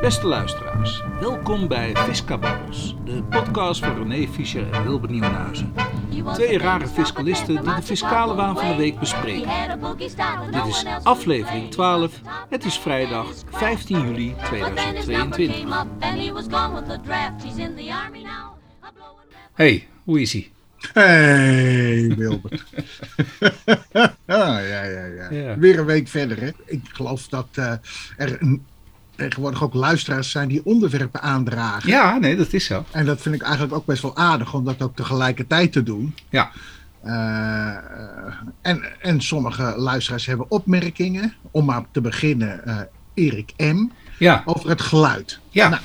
Beste luisteraars, welkom bij Fiscababbels, de podcast van René Fischer en Wilbert Nieuwenhuizen. Twee rare fiscalisten die de fiscale waan van de week bespreken. Dit is aflevering 12, het is vrijdag 15 juli 2022. Hey, hoe is ie? Hey Wilbert. ah, ja, ja, ja, Ja. Weer een week verder. Hè? Ik geloof dat eh, er een, tegenwoordig ook luisteraars zijn die onderwerpen aandragen. Ja, nee, dat is zo. En dat vind ik eigenlijk ook best wel aardig om dat ook tegelijkertijd te doen. Ja, Eh, eh, en, en sommige luisteraars hebben opmerkingen. Om maar te beginnen, eh, Erik M. ja, over het geluid. ja. Nou,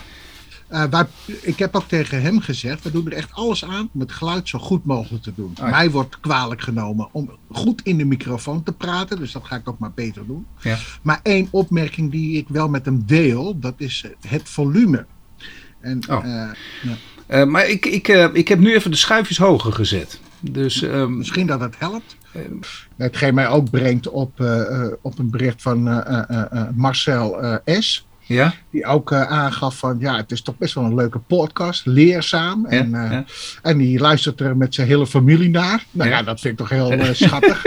eh, waar, ik heb ook tegen hem gezegd, we doen er echt alles aan om het geluid zo goed mogelijk te doen. Ah, ja. Mij wordt kwalijk genomen om goed in de microfoon te praten, dus dat ga ik ook maar beter doen. ja. Maar één opmerking die ik wel met hem deel, dat is het volume. En, Oh. eh, ja, Eh, maar ik, ik, ik heb nu even de schuifjes hoger gezet. Dus ehm, misschien dat het helpt. Hetgeen mij ook brengt op, op een bericht van Marcel S. ja, Die ook eh, aangaf van ja, het is toch best wel een leuke podcast, leerzaam. En, ja, eh, en die luistert er met zijn hele familie naar. Nou ja, dat vind ik toch heel eh, schattig.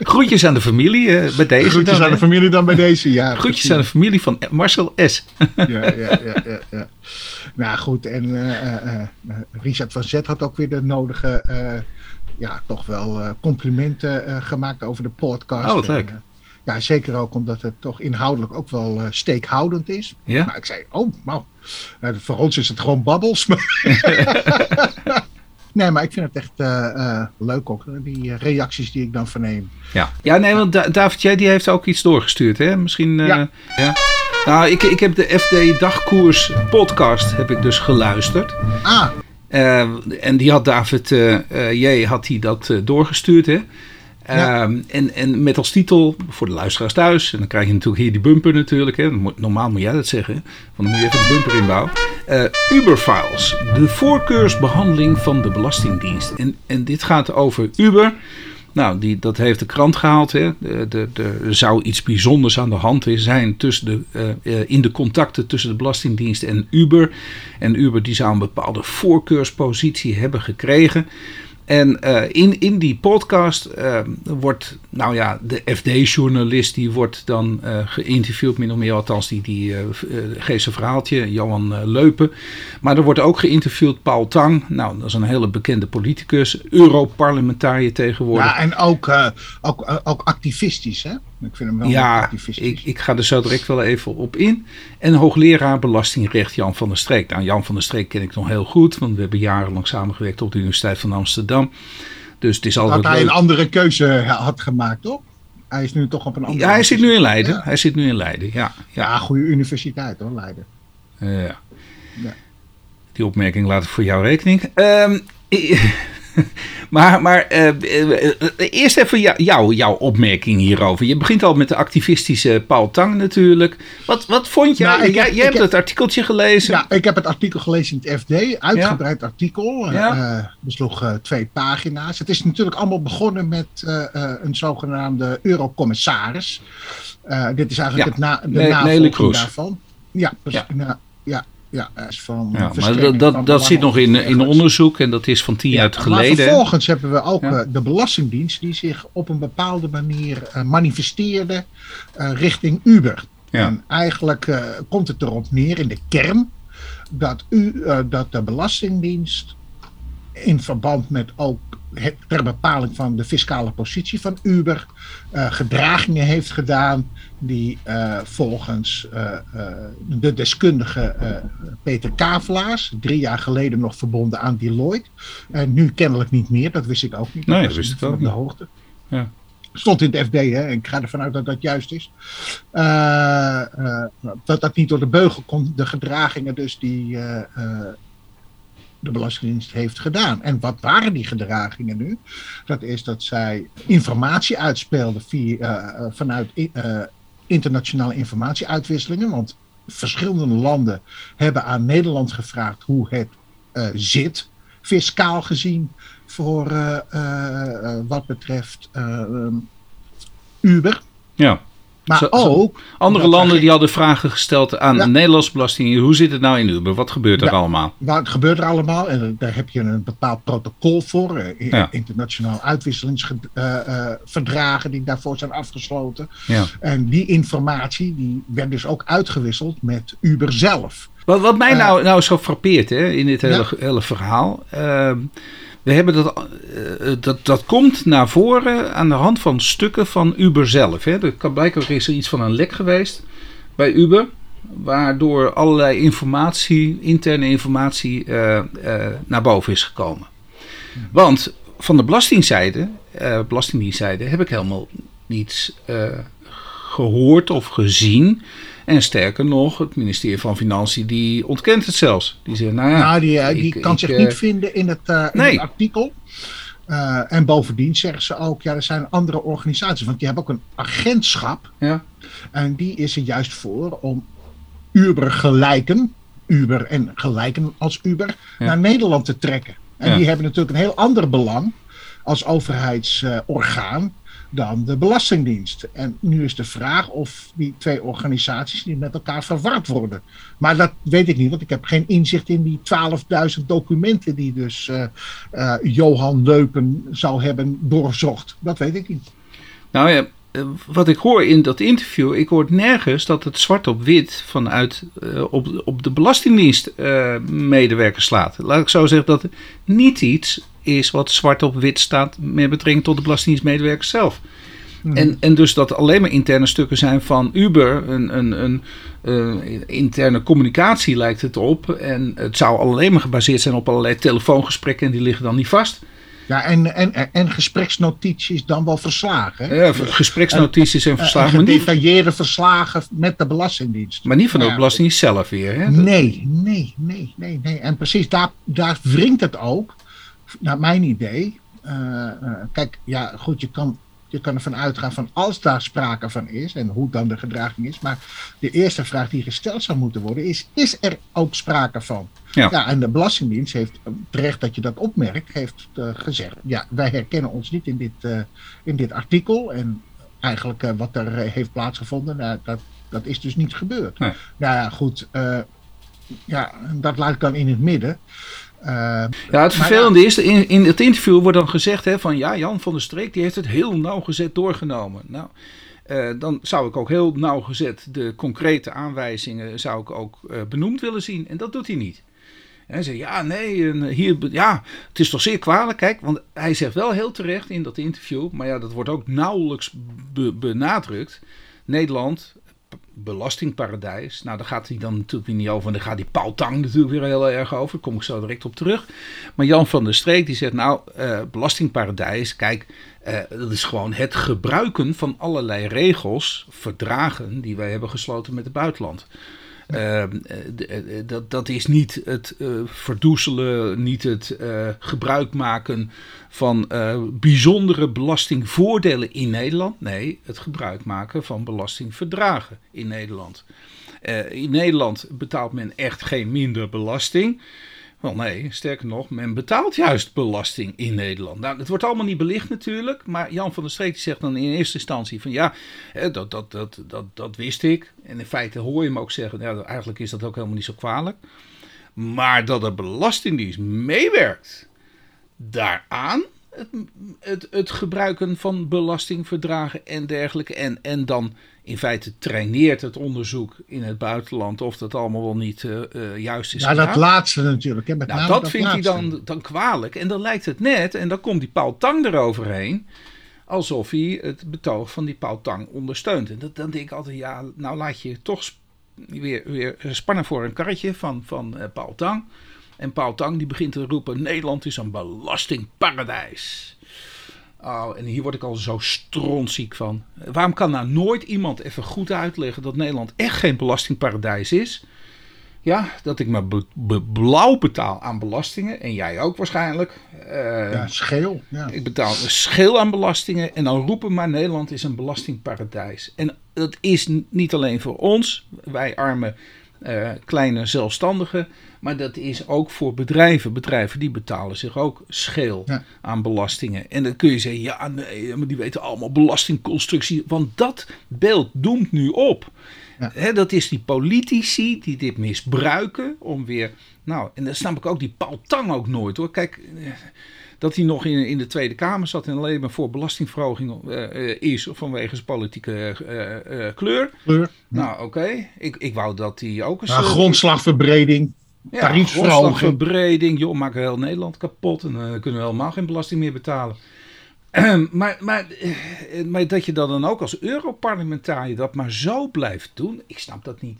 Groetjes aan de familie bij deze. Groetjes dan, aan de familie dan bij deze. Ja, Groetjes aan de familie van Marcel S. Ja, ja, ja, ja, ja. Nou goed, en Richard van Zet had ook weer de nodige, ja, toch wel complimenten gemaakt over de podcast. Oh, wat leuk. En, ja, zeker ook omdat het toch inhoudelijk ook wel eh, steekhoudend is. Ja? Maar ik zei, oh, nou, voor ons is het gewoon babbels. nee, maar ik vind het echt eh, eh, leuk ook, die reacties die ik dan verneem. Ja, ja nee, want Da- David, jij die heeft ook iets doorgestuurd, hè? Misschien. Ja. ja. Nou, ik, ik heb de FD Dagkoers podcast heb ik dus geluisterd. Ah, en die had David eh eh, J. had hij dat doorgestuurd, hè? Ja. Ehm, en, en met als titel, voor de luisteraars thuis, en dan krijg je natuurlijk hier die bumper natuurlijk. Hè? Normaal moet jij dat zeggen, want dan moet je even de bumper inbouwen. Eh Uberfiles, de voorkeursbehandeling van de Belastingdienst. En, en dit gaat over Uber. Nou, die, dat heeft de krant gehaald. Hè? Er zou iets bijzonders aan de hand zijn tussen de, eh, eh, in de contacten tussen de Belastingdienst en Uber. En Uber die zou een bepaalde voorkeurspositie hebben gekregen. En eh, in, in die podcast eh, wordt, nou ja, de FD-journalist die wordt dan eh, geïnterviewd, min of meer althans, die, die eh, geeft zijn verhaaltje, Johan eh, Leupen. Maar er wordt ook geïnterviewd Paul Tang, nou dat is een hele bekende politicus, Europarlementariër tegenwoordig. ja, en ook, ook, ook activistisch, hè? Ik vind hem wel Ja, activistisch. ik, ik ga er zo direct wel even op in. En hoogleraar belastingrecht Jan van der Streek. Nou, Jan van der Streek ken ik nog heel goed, want we hebben jarenlang samengewerkt op de Universiteit van Amsterdam. Dus het is altijd dat hij leuk. een andere keuze had gemaakt, toch? Hij is nu toch op een andere... Ja, hij zit nu in Leiden. Ja. Hij zit nu in Leiden, ja. ja. Ja, goede universiteit hoor, Leiden. Ja. Ja. Die opmerking laat ik voor jouw rekening. Ehm, maar maar eh, eh, eh, eerst even jou, jou, jouw opmerking hierover. Je begint al met de activistische Paul Tang natuurlijk. Wat, wat vond jij? Nou, jij jij hebt heb- het artikeltje gelezen. Ja, ik heb het artikel gelezen in het FD, uitgebreid artikel. Ja. eh besloeg eh, twee pagina's. Het is natuurlijk allemaal begonnen met eh, eh, een zogenaamde eurocommissaris. Eh, dit is eigenlijk Ja. het na, de Nee, navolging daarvan. Ja, precies. Ja. Ja, ja, ja, is van Ja, maar dat, dat, dat zit nog in, in onderzoek en dat is van tien jaar maar geleden. hè? vervolgens hebben we ook Ja. eh, de Belastingdienst die zich op een bepaalde manier eh, manifesteerde eh, richting Uber. Ja. En eigenlijk komt het erop neer in de kern dat, u, dat de Belastingdienst in verband met ook het, ter bepaling van de fiscale positie van Uber eh, gedragingen heeft gedaan die eh, volgens eh, de deskundige Peter Kavelaars, drie jaar geleden nog verbonden aan Deloitte, en nu kennelijk niet meer, dat wist ik ook niet. Nee, dat wist ik ook de hoogte. Ja. Stond in het FD, hè, en ik ga ervan uit dat dat juist is. Dat dat niet door de beugel komt, de gedragingen dus die de Belastingdienst heeft gedaan. En wat waren die gedragingen nu? Dat is dat zij informatie uitspeelden via, eh, eh, vanuit eh, internationale informatieuitwisselingen. Want verschillende landen hebben aan Nederland gevraagd hoe het zit, fiscaal gezien, voor wat betreft Uber. Ja. Maar Zo- ook... Andere er landen die hadden vragen gesteld aan de Nederlandse belasting. Hoe zit het nou in Uber? Wat gebeurt er allemaal? Nou, het gebeurt er allemaal en daar heb je een bepaald protocol voor. eh. Internationaal uitwisselingsverdragen die daarvoor zijn afgesloten. Ja. En die informatie die werd dus ook uitgewisseld met Uber zelf. Wat, wat mij Eh. nou, nou zo frappeert hè, in dit hele, hele verhaal. ehm, we hebben dat, eh, dat, dat komt naar voren aan de hand van stukken van Uber zelf. Hè. Er kan blijkbaar is er iets van een lek geweest bij Uber. Waardoor allerlei informatie, interne informatie, eh, eh, naar boven is gekomen. Want van de belastingzijde, eh belastingdienstzijde, heb ik helemaal niets eh, gehoord of gezien. En sterker nog, het ministerie van Financiën die ontkent het zelfs. Die zegt, nou ja, nou, die, eh, die ik- kan ik, zich eh, niet vinden in het, eh, in nee. het artikel. En bovendien zeggen ze ook, ja, er zijn andere organisaties, want die hebben ook een agentschap. Ja, En die is er juist voor om Uber gelijken, Uber en gelijken als Uber, Ja. naar Nederland te trekken. En Ja. die hebben natuurlijk een heel ander belang als overheidsorgaan dan de Belastingdienst. En nu is de vraag of die twee organisaties niet met elkaar verward worden. Maar dat weet ik niet, want ik heb geen inzicht in die 12.000 documenten die dus eh, eh, Johan Leupen zou hebben doorzocht. Dat weet ik niet. nou ja, eh, wat ik hoor in dat interview, ik hoor nergens dat het zwart op wit vanuit op, op de Belastingdienst medewerkers slaat. Laat ik zo zeggen dat niet iets is wat zwart op wit staat met betrekking tot de Belastingdienstmedewerkers zelf. En, en dus dat alleen maar interne stukken zijn van Uber, een, een, een eh, interne communicatie lijkt het op. En het zou alleen maar gebaseerd zijn op allerlei telefoongesprekken en die liggen dan niet vast. Ja, en, en, en gespreksnotities dan wel verslagen. hè? Ja, gespreksnotities en Eh, verslagen, maar niet, gedetailleerde verslagen met de Belastingdienst. maar niet van de Ja. Belastingdienst zelf weer. Hè? Nee, nee, nee, nee, nee. En precies daar, daar wringt het ook, naar mijn idee. Eh, eh, kijk, ja, goed, je kan, je kan ervan uitgaan van als daar sprake van is en hoe dan de gedraging is. Maar de eerste vraag die gesteld zou moeten worden is, is er ook sprake van? Ja. Ja, en de Belastingdienst heeft, eh, terecht dat je dat opmerkt, heeft gezegd, ja, wij herkennen ons niet in dit, in dit artikel. En eigenlijk wat er heeft plaatsgevonden, nou, dat, dat is dus niet gebeurd. Nee. Nou ja, goed, ja, dat laat ik dan in het midden. Eh, Ja, het vervelende is, in, in het interview wordt dan gezegd hè, van ja, Jan van der Streek die heeft het heel nauwgezet doorgenomen. Nou, eh, dan zou ik ook heel nauwgezet de concrete aanwijzingen zou ik ook eh, benoemd willen zien. En dat doet hij niet. Hij zegt, ja, nee, en hier, ja, het is toch zeer kwalijk. Kijk, want hij zegt wel heel terecht in dat interview, maar ja, dat wordt ook nauwelijks be- benadrukt. Nederland, belastingparadijs. Nou, daar gaat hij dan natuurlijk weer niet over. En daar gaat die Paul Tang natuurlijk weer heel erg over. Daar kom ik zo direct op terug. Maar Jan van der Streek die zegt, nou, eh, belastingparadijs, kijk, eh, dat is gewoon het gebruiken van allerlei regels, verdragen die wij hebben gesloten met het buitenland. Eh, eh, d- eh, dat, dat is niet het eh, verdoezelen, niet het eh, gebruik maken van eh, bijzondere belastingvoordelen in Nederland. Nee, het gebruik maken van belastingverdragen in Nederland. Eh, in Nederland betaalt men echt geen minder belasting. Wel nee, sterker nog, men betaalt juist belasting in Nederland. Nou, het wordt allemaal niet belicht natuurlijk, maar Jan van der Streek zegt dan in eerste instantie van ja, dat, dat, dat, dat, dat wist ik. En in feite hoor je hem ook zeggen, ja, eigenlijk is dat ook helemaal niet zo kwalijk. Maar dat de Belastingdienst meewerkt daaraan, het, het, het gebruiken van belastingverdragen en dergelijke. En, en dan in feite traineert het onderzoek in het buitenland of dat allemaal wel niet eh, eh, juist is ja, dat gedaan. laatste natuurlijk. Hè, met Nou, name dat vindt hij dan, dan kwalijk. En dan lijkt het net, en dan komt die Paul Tang eroverheen, alsof hij het betoog van die Paul Tang ondersteunt. En dat, dan denk ik altijd, ja, nou laat je toch weer, weer spannen voor een karretje van, van eh, Paul Tang. En Paul Tang die begint te roepen, Nederland is een belastingparadijs. Oh, en hier word ik al zo strontziek van. Waarom kan nou nooit iemand even goed uitleggen dat Nederland echt geen belastingparadijs is? Ja, dat ik me be- be- blauw betaal aan belastingen. En jij ook waarschijnlijk. Ja, scheel. Ja. Ik betaal schil aan belastingen. En dan roepen maar Nederland is een belastingparadijs. En dat is niet alleen voor ons, wij arme uh, kleine zelfstandigen. Maar dat is ook voor bedrijven. Bedrijven die betalen zich ook scheel aan belastingen. En dan kun je zeggen, ja, nee, maar die weten allemaal belastingconstructie. Want dat beeld doemt nu op. Ja. dat is die politici die dit misbruiken om weer. Nou, en dan snap ik ook die Paul Tang ook nooit hoor. Kijk, eh, dat hij nog in, in de Tweede Kamer zat en alleen maar voor belastingverhoging uh, is vanwege zijn politieke uh, kleur. kleur. Nou, oké. Ik, ik wou dat hij ook een. Nou, grondslagverbreding. Ja. Grondslagverbreding. Joh, maken heel Nederland kapot en dan kunnen we helemaal geen belasting meer betalen. maar, maar, maar dat je dat dan ook als Europarlementariër dat maar zo blijft doen, ik snap dat niet.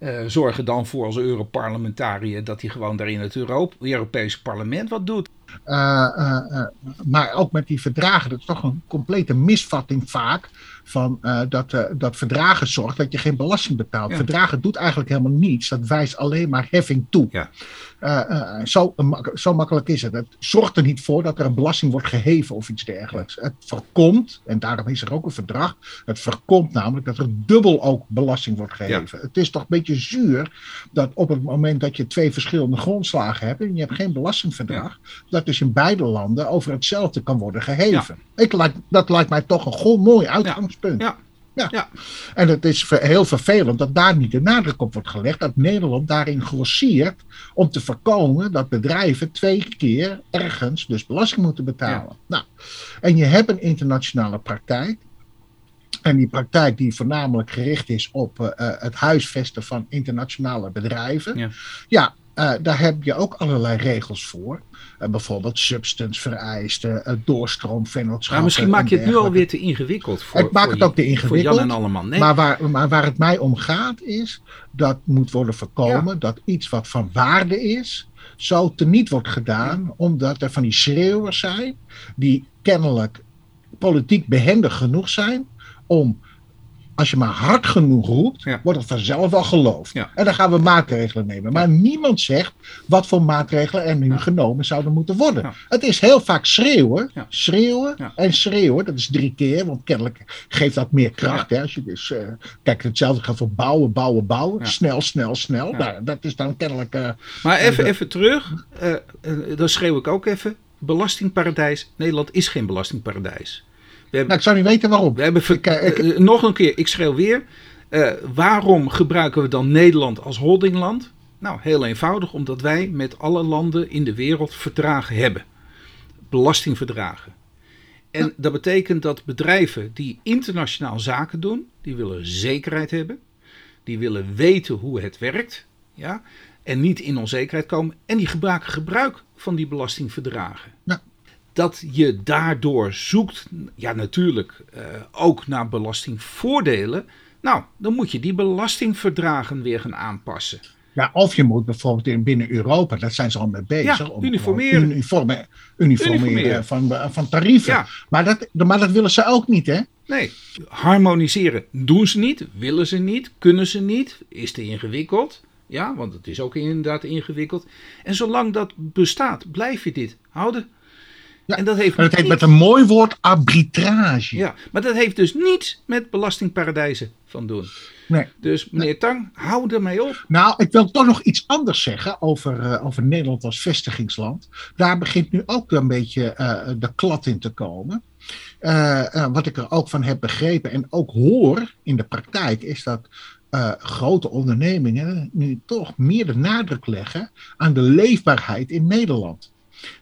Uh, zorg er dan voor als Europarlementariër dat hij gewoon daar in het Europese parlement wat doet. Uh, uh, maar ook met die verdragen, dat is toch een complete misvatting vaak. Van, dat, dat verdragen zorgt dat je geen belasting betaalt. Verdragen doet eigenlijk helemaal niets. Dat wijst alleen maar heffing toe. Ja. Uh, uh, zo, zo, makkelijk is het. Het zorgt er niet voor dat er een belasting wordt geheven of iets dergelijks. Het voorkomt, en daarom is er ook een verdrag, het voorkomt namelijk dat er dubbel ook belasting wordt geheven. Het is toch een beetje zuur dat op het moment dat je twee verschillende grondslagen hebt en je hebt geen belastingverdrag, dat dus in beide landen over hetzelfde kan worden geheven. Ik, dat lijkt mij toch een goed, mooi uitgangspunt. Ja. Ja. ja. En het is heel vervelend dat daar niet de nadruk op wordt gelegd. Dat Nederland daarin grossiert om te voorkomen dat bedrijven twee keer ergens dus belasting moeten betalen. Nou, en je hebt een internationale praktijk. En die praktijk die voornamelijk gericht is op uh, het huisvesten van internationale bedrijven. Ja, ja uh, daar heb je ook allerlei regels voor. Uh, bijvoorbeeld substance vereisten, uh, doorstroomvennootschappen. Maar misschien maak je het nu alweer te ingewikkeld voor, Ik maak het ook te ingewikkeld. Voor Jan en allemaal. Nee. Maar, waar, maar waar het mij om gaat is dat moet worden voorkomen dat iets wat van waarde is, zo teniet wordt gedaan, omdat er van die schreeuwers zijn die kennelijk politiek behendig genoeg zijn om als je maar hard genoeg roept, wordt het vanzelf wel geloofd. En dan gaan we maatregelen nemen. Maar niemand zegt wat voor maatregelen er nu genomen zouden moeten worden. Het is heel vaak schreeuwen, schreeuwen en schreeuwen. Dat is drie keer, want kennelijk geeft dat meer kracht. Hè? Als je dus, uh, kijk, hetzelfde gaat voor bouwen, bouwen, bouwen. Snel, snel, snel. Nou, dat is dan kennelijk... Uh, maar even, even terug, uh, dan schreeuw ik ook even. Belastingparadijs. Nederland is geen belastingparadijs. Nou, ik zou niet weten waarom. We hebben ik, ik, nog een keer, ik schreeuw weer. Uh, waarom gebruiken we dan Nederland als holdingland? Nou, heel eenvoudig, omdat wij met alle landen in de wereld verdragen hebben. Belastingverdragen. En dat betekent dat bedrijven die internationaal zaken doen, die willen zekerheid hebben. Die willen weten hoe het werkt. Ja, en niet in onzekerheid komen. En die gebruiken gebruik van die belastingverdragen. Dat je daardoor zoekt, ja natuurlijk, uh, ook naar belastingvoordelen. Nou, dan moet je die belastingverdragen weer gaan aanpassen. Ja, of je moet bijvoorbeeld in binnen Europa, daar zijn ze al mee bezig. Ja, uniformeren. Uniforme, uniformeren, Van, van tarieven. Ja. Maar, dat, maar dat willen ze ook niet, hè? Nee, harmoniseren doen ze niet, willen ze niet, kunnen ze niet, is te ingewikkeld. Ja, want het is ook inderdaad ingewikkeld. En zolang dat bestaat, blijf je dit houden. Ja, en dat heeft, dat heeft met een mooi woord arbitrage. Ja, maar dat heeft dus niets met belastingparadijzen van doen. Nee. Dus meneer Tang, hou ermee op. Nou, ik wil toch nog iets anders zeggen over, uh, over Nederland als vestigingsland. Daar begint nu ook een beetje uh, de klad in te komen. Uh, wat ik er ook van heb begrepen en ook hoor in de praktijk, is dat grote ondernemingen nu toch meer de nadruk leggen aan de leefbaarheid in Nederland.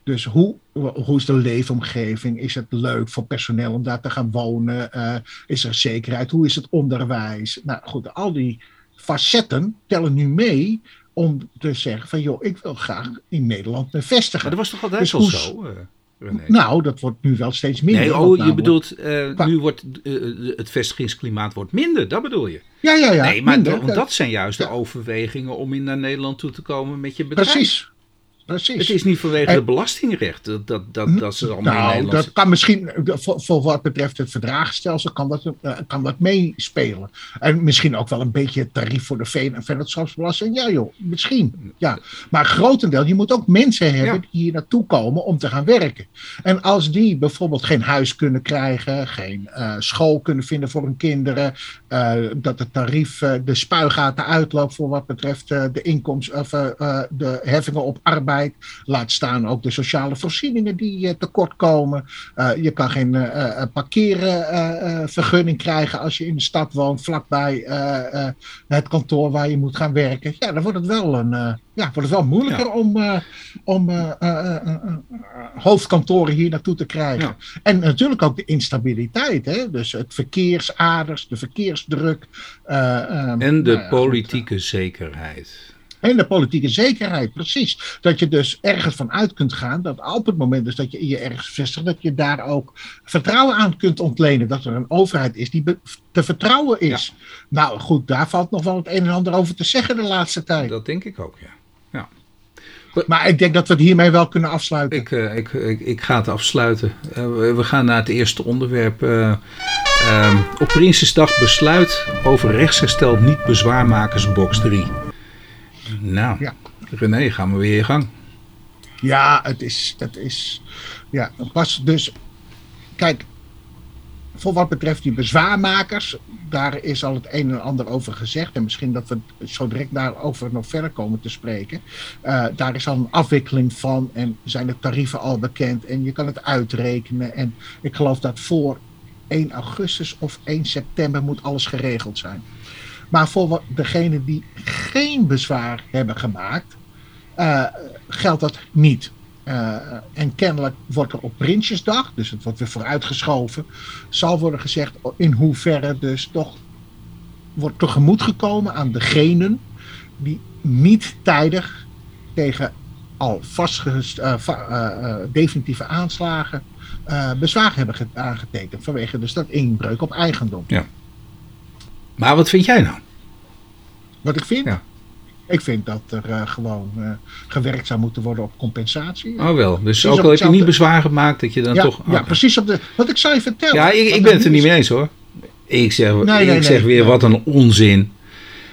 Dus hoe, hoe is de leefomgeving? Is het leuk voor personeel om daar te gaan wonen? Uh, is er zekerheid? Hoe is het onderwijs? Nou goed, al die facetten tellen nu mee om te zeggen van joh, ik wil graag in Nederland me vestigen. Maar dat was toch altijd dus al zo? Uh... René. Nou, dat wordt nu wel steeds minder. Nee, oh, je bedoelt, uh, nu wordt uh, het vestigingsklimaat wordt minder, dat bedoel je? Ja, ja, ja. Nee, maar minder, dat, dat, zijn juist ja. de overwegingen om in naar Nederland toe te komen met je bedrijf. Precies, precies. Het is niet vanwege het belastingrecht dat, dat, dat, dat ze allemaal in Nou, Nederland dat kan misschien, voor, voor wat betreft het verdragenstelsel, kan dat, eh, kan dat meespelen. En misschien ook wel een beetje het tarief voor de veen- en vennootschapsbelasting. Ja joh, misschien. Ja. Maar grotendeel, je moet ook mensen hebben Ja. die hier naartoe komen om te gaan werken. En als die bijvoorbeeld geen huis kunnen krijgen, geen eh, school kunnen vinden voor hun kinderen, dat het tarief eh, de spuigaten uitloopt voor wat betreft eh, de inkomsten of eh, eh, de heffingen op arbeid. Laat staan ook de sociale voorzieningen die eh, tekort komen. Eh, je kan geen eh, eh, parkeervergunning krijgen als je in de stad woont, vlakbij eh, eh, het kantoor waar je moet gaan werken. Ja, dan wordt het wel, een, eh, ja, wordt het wel moeilijker Ja. om, eh, om eh, eh, eh, eh, hoofdkantoren hier naartoe te krijgen. Ja. En natuurlijk ook de instabiliteit. Hè? Dus het verkeersaders, de verkeersdruk. eh, ehm, En de nou ja, politieke zekerheid. en de politieke zekerheid, precies. Dat je dus ergens van uit kunt gaan dat op het moment dus dat je je ergens vestigt, dat je daar ook vertrouwen aan kunt ontlenen. Dat er een overheid is die te vertrouwen is. Nou goed, daar valt nog wel het een en ander over te zeggen de laatste tijd. Dat denk ik ook, ja. Maar ik denk dat we het hiermee wel kunnen afsluiten. Ik, eh, ik, ik, ik ga het afsluiten. Eh, we, we gaan naar het eerste onderwerp. Eh, ehm, op Prinsesdag besluit over rechtsherstel niet bezwaarmakers box 3. Nou, Ja. René, gaan we weer in gang. Ja, het is, het is, ja, pas dus, kijk, voor wat betreft die bezwaarmakers, daar is al het een en ander over gezegd. En misschien dat we zo direct daarover nog verder komen te spreken. Eh, daar is al een afwikkeling van en zijn de tarieven al bekend en je kan het uitrekenen. En ik geloof dat voor 1 augustus of 1 september moet alles geregeld zijn. Maar voor degenen die geen bezwaar hebben gemaakt, eh, geldt dat niet. Eh, en kennelijk wordt er op Prinsjesdag, dus het wordt weer vooruitgeschoven, zal worden gezegd in hoeverre dus toch wordt tegemoet gekomen aan degenen die niet tijdig tegen al vastgestelde definitieve aanslagen eh, bezwaar hebben ge- aangetekend vanwege dus dat inbreuk op eigendom. Maar wat vind jij nou? Wat ik vind? Ja. Ik vind dat er eh, gewoon eh, gewerkt zou moeten worden op compensatie. Oh wel, dus ook al heb je niet bezwaar gemaakt, dat je dan ja, toch... ja, precies op de. Wat ik zou je vertellen. Ja, ik, ik ben het er niet mee eens hoor. Ik zeg, Nee, ik nee, zeg nee, weer, wat een onzin.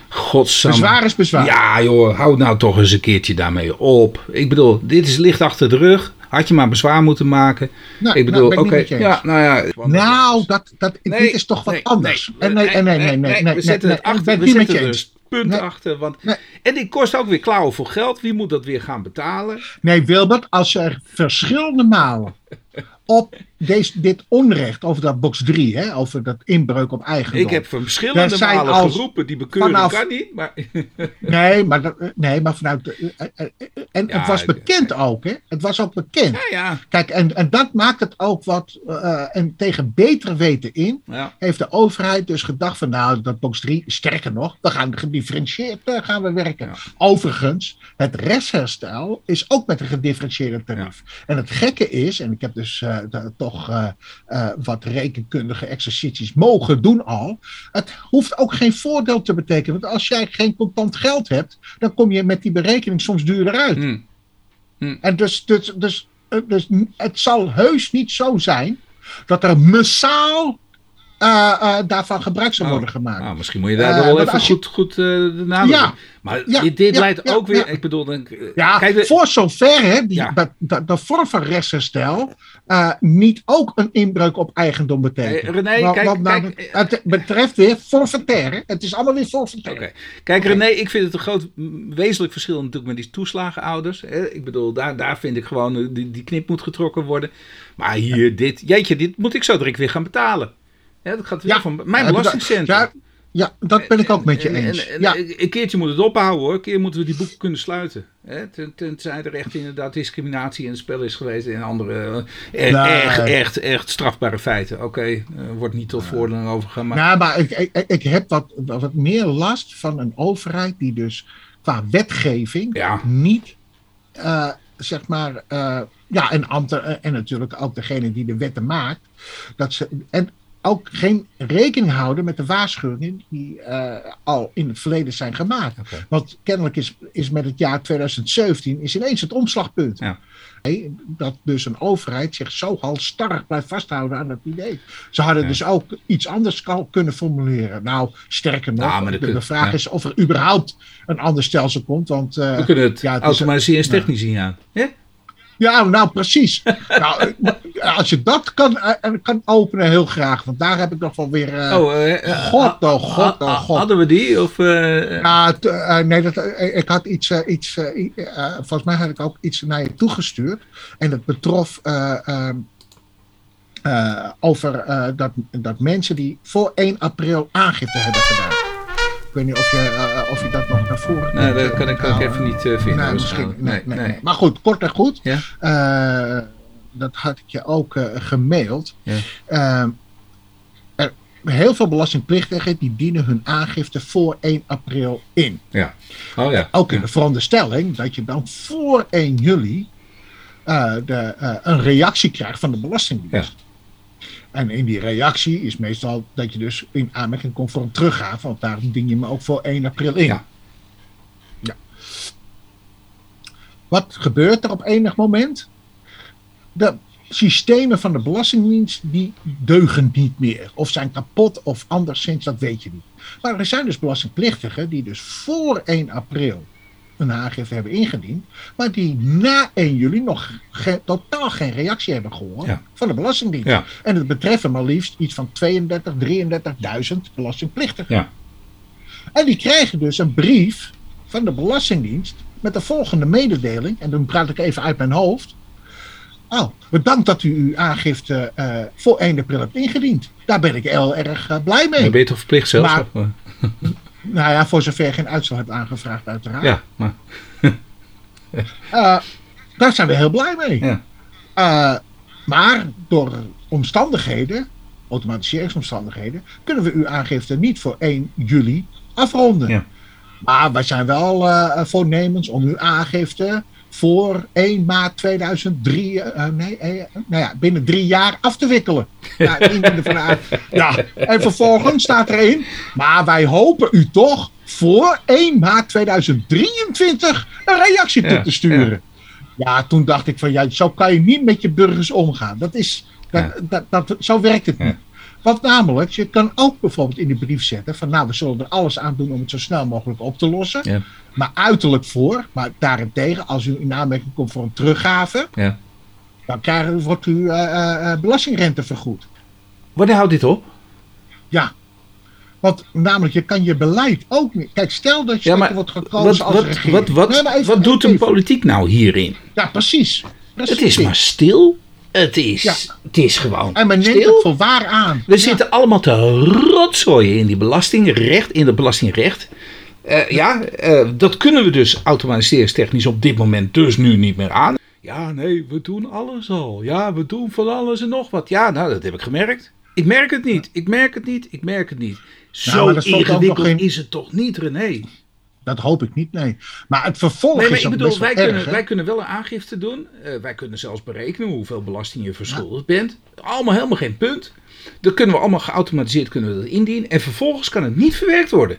Godsamme. Bezwaar is bezwaar. Ja joh, houd nou toch eens een keertje daarmee op. Ik bedoel, dit is licht achter de rug. Had je maar bezwaar moeten maken. Nou, ik bedoel, nou, oké, ja, nou ja. Nou, dat, dat, Nee, dit is toch wat nee, anders. Nee, nee, nee, nee, nee, we zetten het achter. we zetten er punt achter. Want. En die kost ook weer klauwen voor geld. Wie moet dat weer gaan betalen? Nee, Wilbert, als er verschillende malen op deze, dit onrecht over dat box 3, hè, over dat inbreuk op eigendom. Ik heb verschillende malen als- geroepen. Die bekeuring vanaf- kan niet. Maar Nee, maar, dat- nee, maar vanuit. de- eh, eh, eh, en Ja, het was bekend ook, hè? Het was ook bekend. ja, ja. Kijk, en, en dat maakt het ook wat. en tegen beter weten in. heeft de overheid dus gedacht van nou, dat box 3, sterker nog, we gaan gedifferentieerd gaan we werken. Overigens, het restherstel is ook met een gedifferentieerde tarief. En het gekke is, en ik heb dus toch eh, eh, wat rekenkundige exercities mogen doen al, het hoeft ook geen voordeel te betekenen. Want als jij geen contant geld hebt, dan kom je met die berekening soms duurder uit. Hm. En dus, dus, dus, eh, dus het zal heus niet zo zijn dat er massaal eh, eh, daarvan gebruik zal Oh, worden gemaakt. Nou, misschien moet je daar Eh, wel even je- goed, goed de nadruk Ja. Maar Ja, dit, dit ja, leidt ook weer... Ik bedoel, dan, kijk, de- voor zover hè, die, dat- dat- de vorm van rechtsherstel niet ook een inbreuk op eigendom betekent. René, Want- kijk- kijk, het betreft weer forfaitair. hè. Het is allemaal weer forfaitair. Oké. Kijk René, ik vind het een groot wezenlijk verschil natuurlijk met die toeslagenouders. Hè. Ik bedoel, daar, daar vind ik gewoon, die, die knip moet getrokken worden. Maar hier, dit, jeetje, dit moet ik zo direct weer gaan betalen. Ja, dat gaat weer Ja. van mijn belastingcentrum. Ja, ja, dat ben ik ook met je En- eens. En, en, ja. Een keertje moet het ophouden hoor. Een keer moeten we die boeken kunnen sluiten. Hè? Ten- Tenzij er echt inderdaad discriminatie in het spel is geweest. En andere eh, Nee. echt, echt, echt strafbare feiten. Oké, eh, wordt niet tot voordelen overgegaan. Maar Nou, maar ik, ik, ik heb wat, wat meer last van een overheid die dus qua wetgeving Ja. niet, eh, zeg maar, ja, en ambten en natuurlijk ook degene die de wetten maakt, dat ze, en ook geen rekening houden met de waarschuwingen die eh, al in het verleden zijn gemaakt. Want kennelijk is, is met het jaar 2017 is ineens het omslagpunt. Ja. Nee, dat dus een overheid zich zo halstarrig blijft vasthouden aan dat idee. Ze hadden Ja. dus ook iets anders kunnen formuleren. Nou, sterker nog, Nou, de, de vraag ja. is of er überhaupt een ander stelsel komt. Want eh, We kunnen het ja, het is- automatiseringstechnisch zien. Ja? Ja, nou precies. nou, eh, als je dat kan, eh, kan openen, heel graag. Want daar heb ik nog wel weer. eh, Oh, eh, eh, God, oh god, oh god. Hadden we die? Of, eh, Ja, eh, nee, dat, eh, ik had iets, eh, iets eh, eh, volgens mij had ik ook iets naar je toegestuurd. En dat betrof eh, ehm, eh, over eh, dat, dat mensen die voor 1 april aangifte hebben gedaan. Ik weet niet of je, eh, of je dat nog naar voren nee, dat eh, kan ik ook even niet eh, vinden. Nee, misschien. Nee, nee, nee. Maar goed, kort en goed. Ja? Eh, dat had ik je ook eh, gemaild. Ja. Ehm, er, heel veel belastingplichtigen die dienen hun aangifte voor 1 april in. Oh ja. Ook in de veronderstelling dat je dan voor 1 juli eh, de, eh, een reactie krijgt van de Belastingdienst. En in die reactie is meestal dat je dus in aanmerking komt voor een teruggave, want daarom dien je me ook voor 1 april in. Ja. Ja. Wat gebeurt er op enig moment? De systemen van de Belastingdienst die deugen niet meer. Of zijn kapot of anderszins, dat weet je niet. Maar er zijn dus belastingplichtigen die dus voor 1 april een aangifte hebben ingediend, maar die na 1 juli nog ge- totaal geen reactie hebben gehoord Ja. van de Belastingdienst. Ja. En het betreffen maar liefst iets van 32, 33.000 belastingplichtigen. Ja. En die krijgen dus een brief van de Belastingdienst met de volgende mededeling, en dan praat ik even uit mijn hoofd. Oh, bedankt dat u uw aangifte eh, voor 1 april hebt ingediend. Daar ben ik heel erg eh, blij mee. Dan ben je toch verplicht zelf? Maar- of, eh? Nou ja, voor zover je geen uitstel hebt aangevraagd, uiteraard. ja, maar Eh, daar zijn we heel blij mee. Ja. Eh, maar door omstandigheden, automatiseringsomstandigheden, kunnen we uw aangifte niet voor 1 juli afronden. Ja. Maar wij zijn wel eh, voornemens om uw aangifte voor 1 maart 2003, eh, nee, eh, nou ja, binnen drie jaar af te wikkelen. Ja, ja, en vervolgens staat erin, maar wij hopen u toch voor 1 maart 2023 een reactie toe Ja, te sturen. Ja. toen dacht ik van, ja, zo kan je niet met je burgers omgaan. Dat is, dat, dat, dat, zo werkt het niet. Want namelijk, je kan ook bijvoorbeeld in die brief zetten van, nou, we zullen er alles aan doen om het zo snel mogelijk op te lossen. Ja. Maar uiterlijk voor, maar daarentegen, als u in aanmerking komt voor een teruggave, Ja. dan krijgen, wordt u eh, eh, belastingrente vergoed. wanneer houdt dit op? Ja. Want namelijk, je kan je beleid ook niet. Kijk, stel dat je Ja, maar wordt gekozen Wat, als wat, regering. wat, wat, Nee, maar even- wat doet de politiek nou hierin? Ja, precies. precies. Het is maar stil. Het is, Ja. het is gewoon En men neemt stil. het voor waar aan. We Ja. zitten allemaal te rotzooien in die belastingrecht, in het belastingrecht. Ja, eh, dat kunnen we dus automatiseringstechnisch op dit moment dus nu niet meer aan. Ja, nee, we doen alles al. Ja, we doen van alles en nog wat. Ja, nou, dat heb ik gemerkt. Ik merk het niet. Ik merk het niet. Ik merk het niet. Zo ook nog ingewikkeld geen- is het toch niet, René? Dat hoop ik niet, nee. Maar het vervolg Nee, maar is ik bedoel, wij erg, kunnen, hè? wij kunnen wel een aangifte doen. Eh, wij kunnen zelfs berekenen hoeveel belasting je verschuldigd bent. Allemaal helemaal geen punt. Dat kunnen we allemaal geautomatiseerd kunnen we dat indienen. En vervolgens kan het niet verwerkt worden.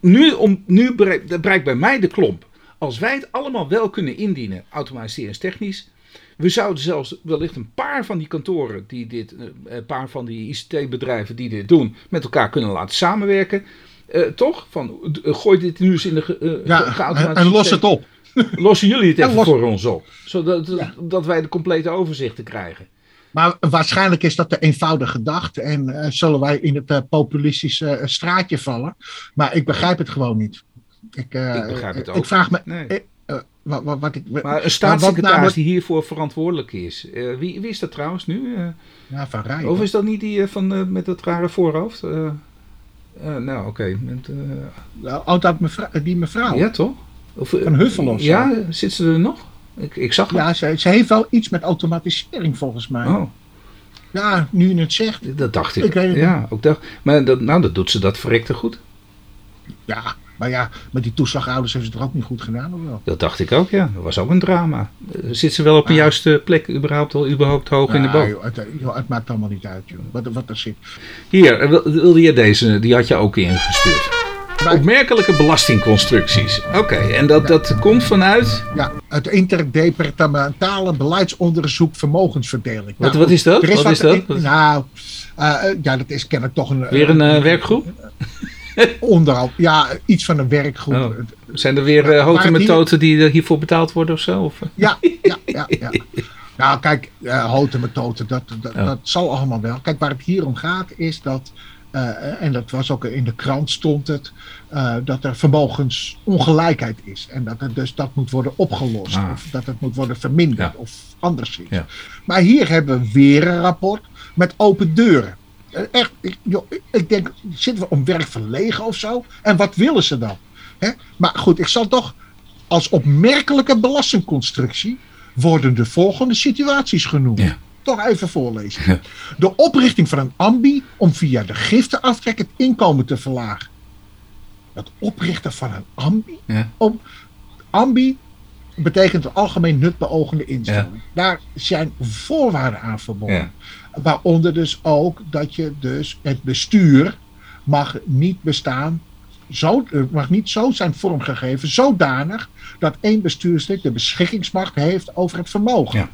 Nu, om, nu bereikt bij mij de klomp. Als wij het allemaal wel kunnen indienen, automatiseringstechnisch. We zouden zelfs wellicht een paar van die kantoren, die dit, eh, een paar van die ICT-bedrijven die dit doen, met elkaar kunnen laten samenwerken. Eh, toch? Van, eh, gooi dit nu eens in de ge- Ja, en, geautomatiseerde en los het op. Lossen jullie het even los- voor ons op? Zodat Ja. dat wij de complete overzichten krijgen. Maar waarschijnlijk is dat de eenvoudig gedacht. En zullen wij in het populistische straatje vallen. Maar ik begrijp het gewoon niet. Ik, Ik begrijp het Ik ook. vraag me. Nee. wat, wat, wat ik, Maar een staatssecretaris namelijk- die hiervoor verantwoordelijk is. wie, wie is dat trouwens nu? Ja, van Rij. of is dat niet die van, met dat rare voorhoofd? Eh, nou, oké. met, eh, dat mevrouw, die mevrouw. ja, toch? Of, eh, Van Huffel of zo. Ja, zit ze er nog? Ik, ik zag haar. Ja, ze, ze heeft wel iets met automatisering volgens mij. Oh, Ja, nu je het zegt. dat dacht ik. Ik weet het ja, ook dacht, maar dat, nou, dat doet ze dat verrekte goed. Ja, Maar ja, met die toeslagouders heeft ze het er ook niet goed gedaan, of wel? Dat dacht ik ook, ja. Dat was ook een drama. Eh, Zit ze wel op een juiste plek, überhaupt, wel überhaupt hoog in de boom? joh, het, joh, het maakt allemaal niet uit, joh. Wat, wat er zit. Hier, eh, wil- wilde je deze? Die had je ook ingestuurd. Maar- Opmerkelijke belastingconstructies. Oké, en dat, dat komt vanuit... Ja, het interdepartementale beleidsonderzoek vermogensverdeling. Wat, Nou, wat is dat? er Wat is dat? in- nou, eh, eh, ja, dat is kennelijk toch een... Weer een eh, werkgroep? Onderhand, ja, iets van een werkgroep. Oh. Zijn er weer uh, houten methoden die eh, hiervoor betaald worden of zo? Of? eh? Ja, ja, ja, ja. Nou, kijk, uh, houten methoden, dat, dat, zal allemaal wel. Kijk, waar het hier om gaat is dat, eh, en dat was ook in de krant stond het, eh, dat er vermogensongelijkheid is. En dat het dus dat moet worden opgelost. Ah. Of dat het moet worden verminderd Ja. of anderszins. Ja. Maar hier hebben we weer een rapport met open deuren. Echt, ik, joh, ik- ik denk, zitten we om werk verlegen of zo? En wat willen ze dan? Hè? Maar goed, ik zal toch als opmerkelijke belastingconstructie worden de volgende situaties genoemd. Ja. Toch even voorlezen. Ja. De oprichting van een ambi om via de giftenaftrek het inkomen te verlagen. Het oprichten van een ambi Ja. om ambi betekent een algemeen nutbeogende instelling. Daar zijn voorwaarden aan verbonden. Waaronder dus ook dat je dus het bestuur mag niet bestaan, zo, eh, mag niet zo zijn vormgegeven, zodanig dat één bestuurslid de beschikkingsmacht heeft over het vermogen. Ja.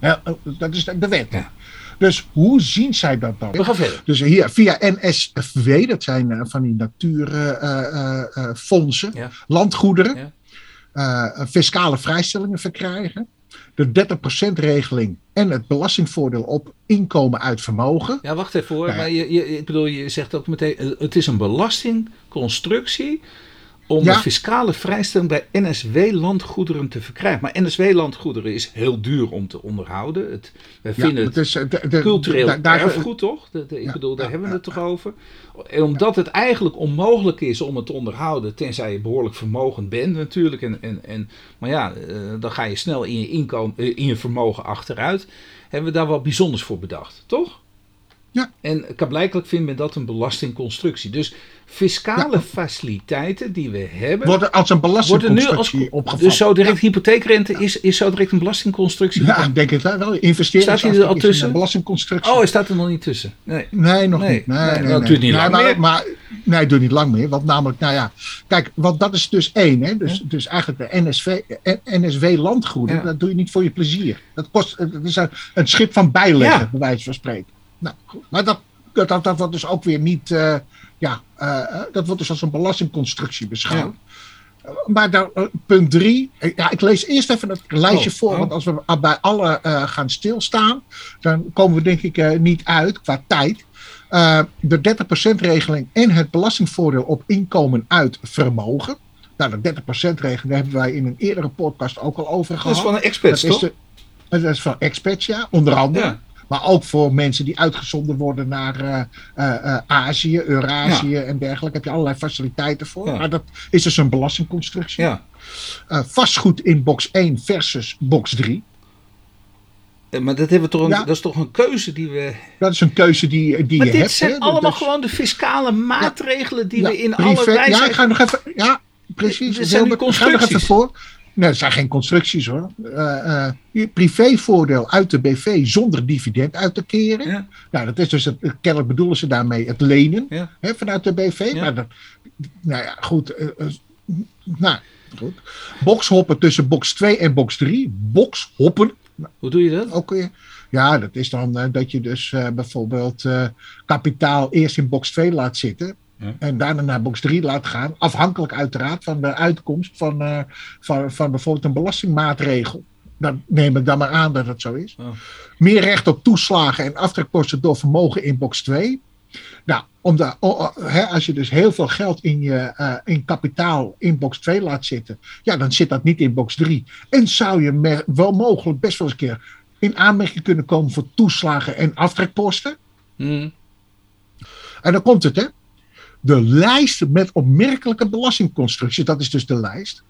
Ja, eh, dat is de wet. Ja. Dus hoe zien zij dat dan? We gaan verder. Dus hier via NSV, dat zijn eh, van die natuurfondsen, Ja. landgoederen, Ja. eh, fiscale vrijstellingen verkrijgen. De 30%-regeling en het belastingvoordeel op inkomen uit vermogen. Ja, wacht even hoor. Ja. Maar je, je, ik bedoel, je zegt ook meteen, het is een belastingconstructie om Ja. de fiscale vrijstelling bij NSW-landgoederen te verkrijgen. Maar NSW-landgoederen is heel duur om te onderhouden. Het, wij Ja, vinden het is, eh, de- de- cultureel daar- erfgoed, toch? De- de- ik Ja, bedoel, daar hebben we het toch over? En omdat het eigenlijk onmogelijk is om het te onderhouden, tenzij je behoorlijk vermogend bent natuurlijk. En, en, en, maar ja, eh, dan ga je snel in je, inkomen, eh, in je vermogen achteruit. Hebben we daar wat bijzonders voor bedacht, toch? Ja. En blijkbaar vindt men dat een belastingconstructie. Dus fiscale Ja. faciliteiten die we hebben, worden als een worden nu als... belastingconstructie opgevat. Dus zo direct hypotheekrente is, is zo direct een belastingconstructie. Ja, ik denk het wel. Investeren Staat hij er al tussen? Een belastingconstructie. Oh, hij staat er nog niet tussen. Nee. Nee, nog Nee, niet. Nee, nee, nee, dat nee. duurt niet lang maar, meer. Maar, nee, het duurt niet lang meer. Want namelijk, nou ja, kijk, want dat is dus één. Hè? Dus, dus eigenlijk de NSV, NSW-landgoeden, Ja. dat doe je niet voor je plezier. Dat, kost, dat is een, een schip van bijleggen, bij wijze van spreken. Nou, goed. Maar dat, dat, dat, dat wordt dus ook weer niet, eh, ja, eh, eh, dat wordt dus als een belastingconstructie beschouwd. Maar dan, punt drie. Ja, ik lees eerst even het lijstje Oh, voor. oh. Want als we bij alle gaan stilstaan. dan komen we denk ik niet uit qua tijd. De 30%-regeling en het belastingvoordeel op inkomen uit vermogen. Nou, de 30%-regeling daar hebben wij in een eerdere podcast ook al over Dat gehad. is van een expert, Dat is, toch? de, dat is van experts, ja, onder andere. Ja. Maar ook voor mensen die uitgezonden worden naar eh, eh, eh, Azië, Eurazië en dergelijke. Heb je allerlei faciliteiten voor. Ja. Maar dat is dus een belastingconstructie. Ja. Vastgoed in box 1 versus box 3. Eh, Maar dat, hebben we toch een, Ja. dat is toch een keuze die we. Dat is een keuze die, die Maar je dit hebt. zijn allemaal Dus- gewoon de fiscale maatregelen die ja, we in privé- alle wijze. Ja, ik ga nog even. Ja, precies. Dit zijn Wilbert, ik ga nog even constructies. voor. Nee, dat zijn geen constructies hoor. Eh, hier, privévoordeel uit de BV zonder dividend uit te keren. Ja. Nou, dat is dus het, kennelijk bedoelen ze daarmee het lenen Ja. hè, vanuit de BV. Ja. Maar dat, nou ja, goed. eh, nou, goed. Boxhoppen tussen box 2 en box 3. Boxhoppen, Hoe doe je dat? ook. Ja, dat is dan dat je dus bijvoorbeeld kapitaal eerst in box 2 laat zitten. En daarna naar box 3 laat gaan. Afhankelijk uiteraard van de uitkomst van, eh, van, van bijvoorbeeld een belastingmaatregel. Dan neem ik dan maar aan dat het zo is. Oh. Meer recht op toeslagen en aftrekposten door vermogen in box 2. Nou, om de, als je dus heel veel geld in je eh, in kapitaal in box 2 laat zitten, ja, dan zit dat niet in box 3. En zou je wel mogelijk best wel eens een keer in aanmerking kunnen komen voor toeslagen en aftrekposten. Hm. En dan komt het, hè. De lijst met opmerkelijke belastingconstructies, dat is dus de lijst,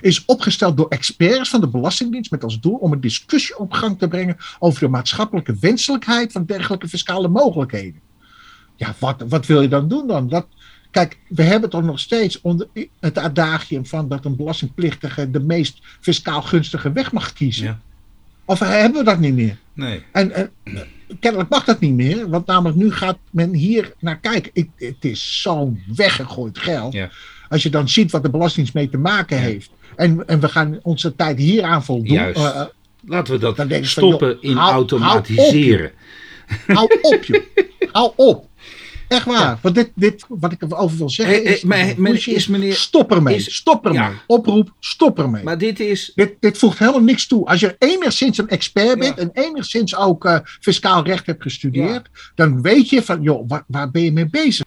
is opgesteld door experts van de Belastingdienst met als doel om een discussie op gang te brengen over de maatschappelijke wenselijkheid van dergelijke fiscale mogelijkheden. Ja, wat, wat wil je dan doen dan? Dat, Kijk, we hebben toch nog steeds onder het adagium van dat een belastingplichtige de meest fiscaal gunstige weg mag kiezen. Ja. Of hebben we dat niet meer? Nee. En, en kennelijk mag dat niet meer, want namelijk nu gaat men hier naar kijken. Ik, het is zo'n weggegooid geld. Ja. Als je dan ziet wat de Belastingdienst mee te maken heeft. En, en we gaan onze tijd hier aan voldoen. Juist. Eh, eh, Laten we dat van, stoppen joh, in hou- automatiseren. hou op, joh. hou op. Echt waar. Want dit, dit, wat ik erover wil zeggen Hey, hey, is, maar- bullshit. is meneer- stop ermee. is- stop ermee. Ja. Oproep, stop ermee. Maar dit is. Dit, dit voegt helemaal niks toe. Als je enigszins een expert bent Ja. en enigszins ook eh, fiscaal recht hebt gestudeerd, dan weet je van, joh, waar, waar ben je mee bezig?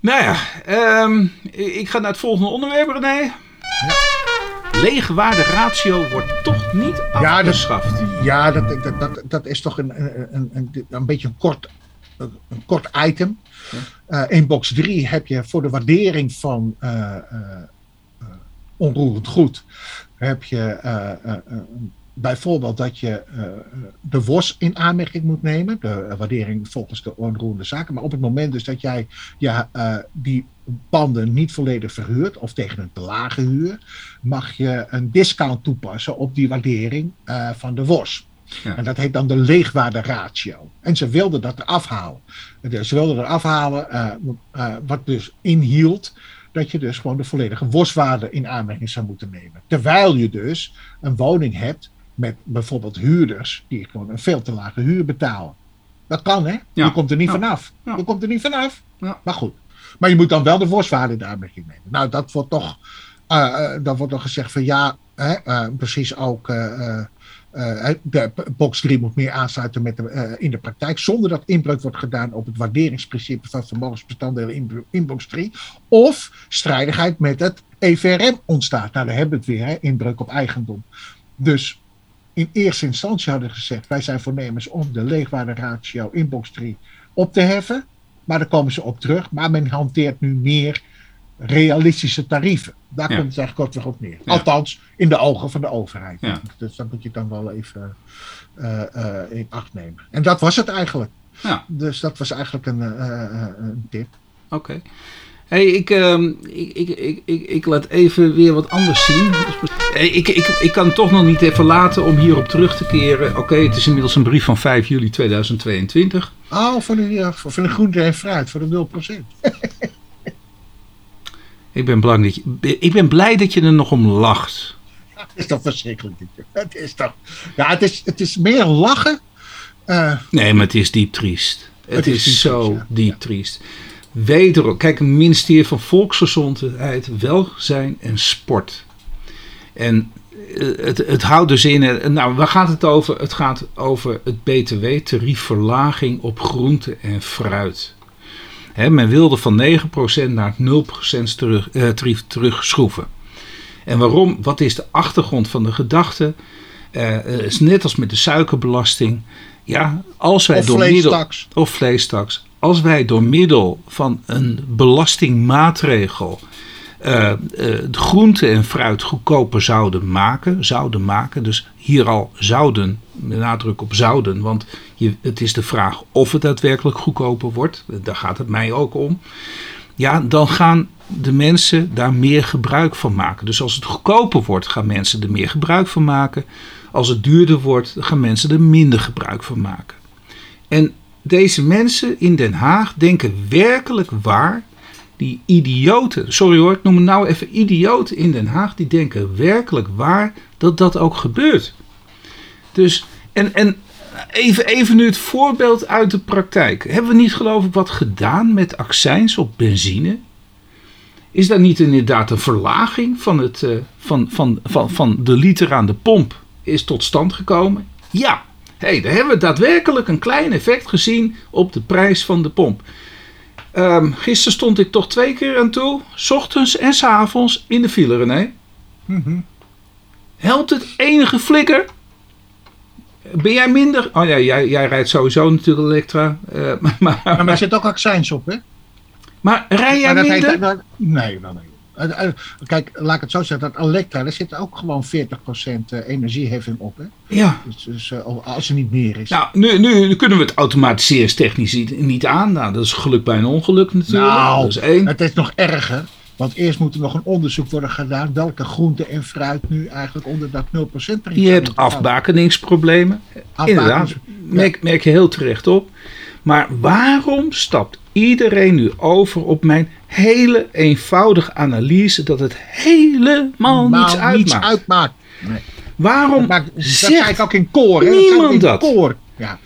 Nou ja, ehm, ik ga naar het volgende onderwerp, René. Leegwaarde ratio wordt toch niet Ja, dat- afgeschaft. Ja, dat, dat, dat, dat is toch een, een, een, een beetje een kort, een kort item. Eh, in box 3 heb je voor de waardering van eh, eh, onroerend goed, heb je bijvoorbeeld dat je de WOS in aanmerking moet nemen, de waardering volgens de onroerende zaken. Maar op het moment dus dat jij die panden niet volledig verhuurt of tegen een te lage huur, mag je een discount toepassen op die waardering van de WOS. Ja. En dat heet dan de leegwaarde ratio. En ze wilden dat eraf halen. Ze wilden eraf halen, eh, eh, wat dus inhield dat je dus gewoon de volledige WOS-waarde in aanmerking zou moeten nemen. Terwijl je dus een woning hebt met bijvoorbeeld huurders die gewoon een veel te lage huur betalen. Dat kan hè? Ja. Je komt er niet Ja. vanaf. Je komt er niet vanaf. Ja. Maar goed. Maar je moet dan wel de WOS-waarde in aanmerking nemen. Nou, dat wordt toch, eh, dan wordt toch gezegd van ja, eh, precies ook. eh, eh, de box 3 moet meer aansluiten met in de praktijk, zonder dat inbreuk wordt gedaan op het waarderingsprincipe van vermogensbestanddelen in, in box 3. Of strijdigheid met het EVRM ontstaat. Nou, daar hebben we het weer, hè, inbreuk op eigendom. Dus in eerste instantie hadden gezegd, wij zijn voornemens om de leegwaarde ratio in box 3 op te heffen. Maar daar komen ze op terug. Maar men hanteert nu meer realistische tarieven. Daar Ja. komt het eigenlijk kortweg op neer. Ja. Althans, in de ogen van de overheid. Ja. Dus dat moet je dan wel even eh, eh, in acht nemen. En dat was het eigenlijk. Ja. Dus dat was eigenlijk een, eh, een tip. Oké. Hey, ik, ehm, ik, ik, ik, ik, ik laat even weer wat anders zien. Ik, ik, ik kan het toch nog niet even laten om hierop terug te keren. Oké, het is inmiddels een brief van 5 juli 2022. Oh, van de, van de groente en fruit, voor de 0%. Ik ben, blij dat je, ik ben blij dat je er nog om lacht. Het is toch verschrikkelijk. Het is toch. Ja, het is, het is meer lachen. eh, Nee, maar het is diep triest. Het, Het is, zo ja. diep triest. Wederom, kijk, het ministerie van Volksgezondheid, Welzijn en Sport. En eh, het, het houdt dus in, eh, nou, waar gaat het over? Het gaat over het BTW-tariefverlaging op groente en fruit. Men wilde van 9% naar 0% terug, eh, tarief terugschroeven. En waarom? Wat is de achtergrond van de gedachte? Eh, is net als met de suikerbelasting. Ja, als wij of door middel vleestaks. of vleestaks. Als wij door middel van een belastingmaatregel eh, de groente en fruit goedkoper zouden maken, zouden maken, dus hier al zouden, met nadruk op zouden, want je, het is de vraag of het daadwerkelijk goedkoper wordt, daar gaat het mij ook om. Ja, dan gaan de mensen daar meer gebruik van maken. Dus als het goedkoper wordt, gaan mensen er meer gebruik van maken. Als het duurder wordt, gaan mensen er minder gebruik van maken. En deze mensen in Den Haag denken werkelijk waar, die idioten, sorry hoor, ik noem het nou even idioten in Den Haag, die denken werkelijk waar dat dat ook gebeurt. Dus, en, en even, even nu het voorbeeld uit de praktijk. Hebben we niet geloof ik wat gedaan met accijns op benzine? Is daar niet inderdaad een verlaging van, het, eh, van, van, van, van de liter aan de pomp is tot stand gekomen? Ja, hey, daar hebben we daadwerkelijk een klein effect gezien op de prijs van de pomp. Ehm gisteren stond ik toch twee keer aan toe, s ochtends en s avonds in de file, René. Mhm. Helpt het enige flikker? Ben jij minder? Oh ja, jij, jij rijdt sowieso natuurlijk Elektra. eh, maar, maar, Maar er zit ook accijns op, hè? maar rij jij Maar dat minder? heet, dat- nee, wel nee. Eh, eh, Kijk, laat ik het zo zeggen, dat Elektra, daar zit ook gewoon 40% eh, energieheffing op. Hè? Ja. Dus, dus als er niet meer is. Nou, nu, nu, kunnen we het automatiseringstechnisch niet, niet aan. Nou, dat is geluk bij een ongeluk natuurlijk. Nou, dat is één. Het is nog erger. Want eerst moet er nog een onderzoek worden gedaan. welke groente en fruit nu eigenlijk onder dat 0% tarief Je hebt afbakeningsproblemen. Inderdaad, merk, merk je heel terecht op. Maar waarom stapt iedereen nu over op mijn hele eenvoudige analyse dat het helemaal niets uitmaakt? Niets uitmaakt. Nee. Waarom Dat, maakt, dat zegt zei ik ook in koor. Hè? niemand dat? in koor. Ja.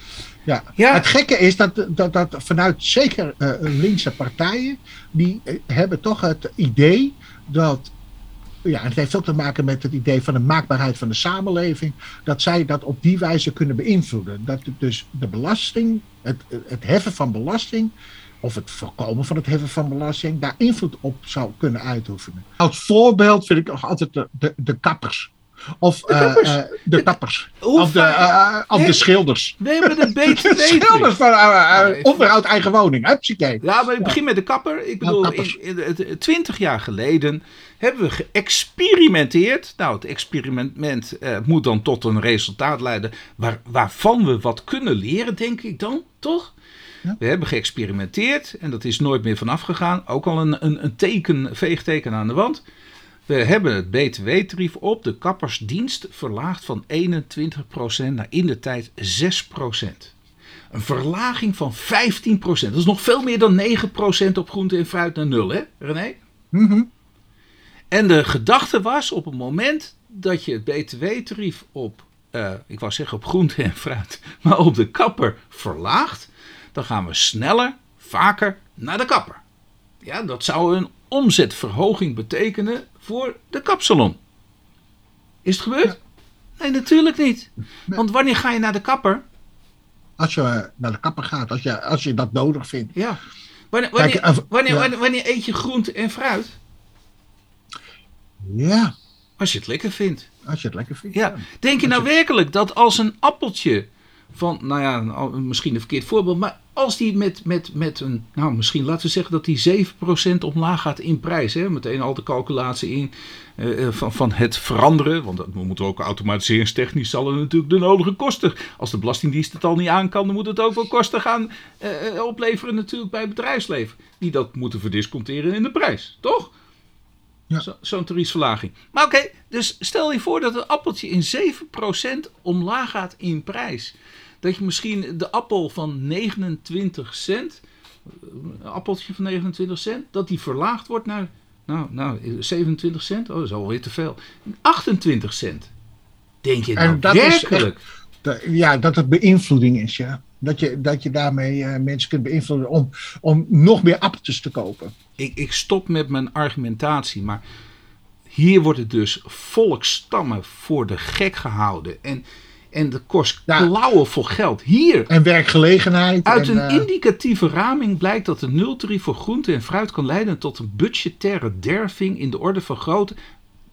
Ja. Ja. Het gekke is dat, dat, dat vanuit zeker eh, linkse partijen, die eh, hebben toch het idee dat, ja, het heeft ook te maken met het idee van de maakbaarheid van de samenleving, dat zij dat op die wijze kunnen beïnvloeden. Dat dus de belasting, het, het heffen van belasting, of het voorkomen van het heffen van belasting, daar invloed op zou kunnen uitoefenen. Als voorbeeld vind ik nog altijd de, de, de kappers. Of De eh, kappers? eh, de kappers. Hoe Of de, eh, of Hè? de schilders. We hebben de De BTW. schilders van onderhoud eigen woning. Hupsakee. Ja, maar ik begin met de kapper. Ik bedoel, kappers. in, in, in- 20 jaar geleden hebben we geëxperimenteerd. Nou, het experiment moet dan tot een resultaat leiden waar, waarvan we wat kunnen leren, denk ik dan, toch? Ja. We hebben geëxperimenteerd en dat is nooit meer vanaf gegaan. Ook al een, een, een teken, veegteken aan de wand. We hebben het btw-tarief op de kappersdienst verlaagd van 21% naar in de tijd 6%. Een verlaging van 15%. Dat is nog veel meer dan 9% op groente en fruit naar nul, hè René? Mhm. En de gedachte was op het moment dat je het btw-tarief op, eh, ik wou zeggen op groente en fruit, maar op de kapper verlaagt, dan gaan we sneller, vaker naar de kapper. Ja, dat zou een omzetverhoging betekenen voor de kapsalon. Is het gebeurd? Nee, natuurlijk niet. Want wanneer ga je naar de kapper? Als je eh, naar de kapper gaat, als je, als je dat nodig vindt. Ja. Wanneer, eh, wanneer, wanneer eet je groente en fruit? Ja, Als je het lekker vindt. als je het lekker vindt. Ja. Denk je nou werkelijk dat als een appeltje van, nou ja, misschien een verkeerd voorbeeld, maar als die met, met, met een, nou misschien laten we zeggen dat die 7% omlaag gaat in prijs, hè? meteen al de calculatie in eh, eh, van, van het veranderen, want we moeten ook automatiseringstechnisch zal er natuurlijk de nodige kosten, als de Belastingdienst het al niet aan kan, dan moet het ook wel kosten gaan eh, opleveren natuurlijk bij het bedrijfsleven, die dat moeten verdisconteren in de prijs, toch? Ja. Zo- Zo'n tariefsverlaging. Maar oké, dus stel je voor dat een appeltje in 7% omlaag gaat in prijs. Dat je misschien de appel van 29 cent, een appeltje van 29 cent, dat die verlaagd wordt naar, nou, nou 27 cent. Oh, dat is alweer te veel. 28 cent. Denk je En nou dat werkelijk? Ja, dat het beïnvloeding is, ja. Dat je, dat je daarmee eh, mensen kunt beïnvloeden om, om nog meer appeltjes te kopen. ik, ik stop met mijn argumentatie, maar hier wordt het dus volkstammen voor de gek gehouden. En, en dat kost Ja. klauwen vol geld. Hier, En werkgelegenheid. uit en, een eh, indicatieve raming blijkt dat de nultarief voor groente en fruit kan leiden tot een budgettaire derving in de orde van grootte.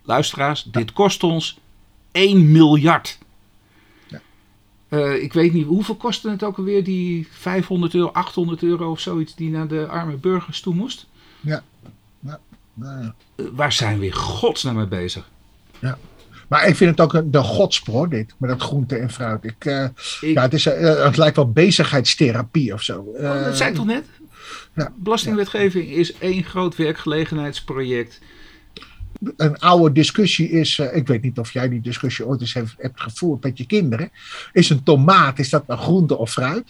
Luisteraars, dit kost ons 1 miljard. Ja. Eh, ik weet niet, hoeveel kostte het ook alweer, die 500 euro, 800 euro of zoiets, die naar de arme burgers toe moest? ja. Ja. Nou ja. Eh, waar zijn we in godsnaam mee bezig? Maar ik vind het ook de godspoor, dit, met dat groente en fruit. Ik, eh, Ik- ja, het, is, eh, het lijkt wel bezigheidstherapie of zo. Oh, dat Eh, zei ik toch net? ja. Belastingwetgeving is één groot werkgelegenheidsproject. een oude discussie is, ik weet niet of jij die discussie ooit eens heeft, hebt gevoerd met je kinderen. Is een tomaat, is dat nou groente of fruit?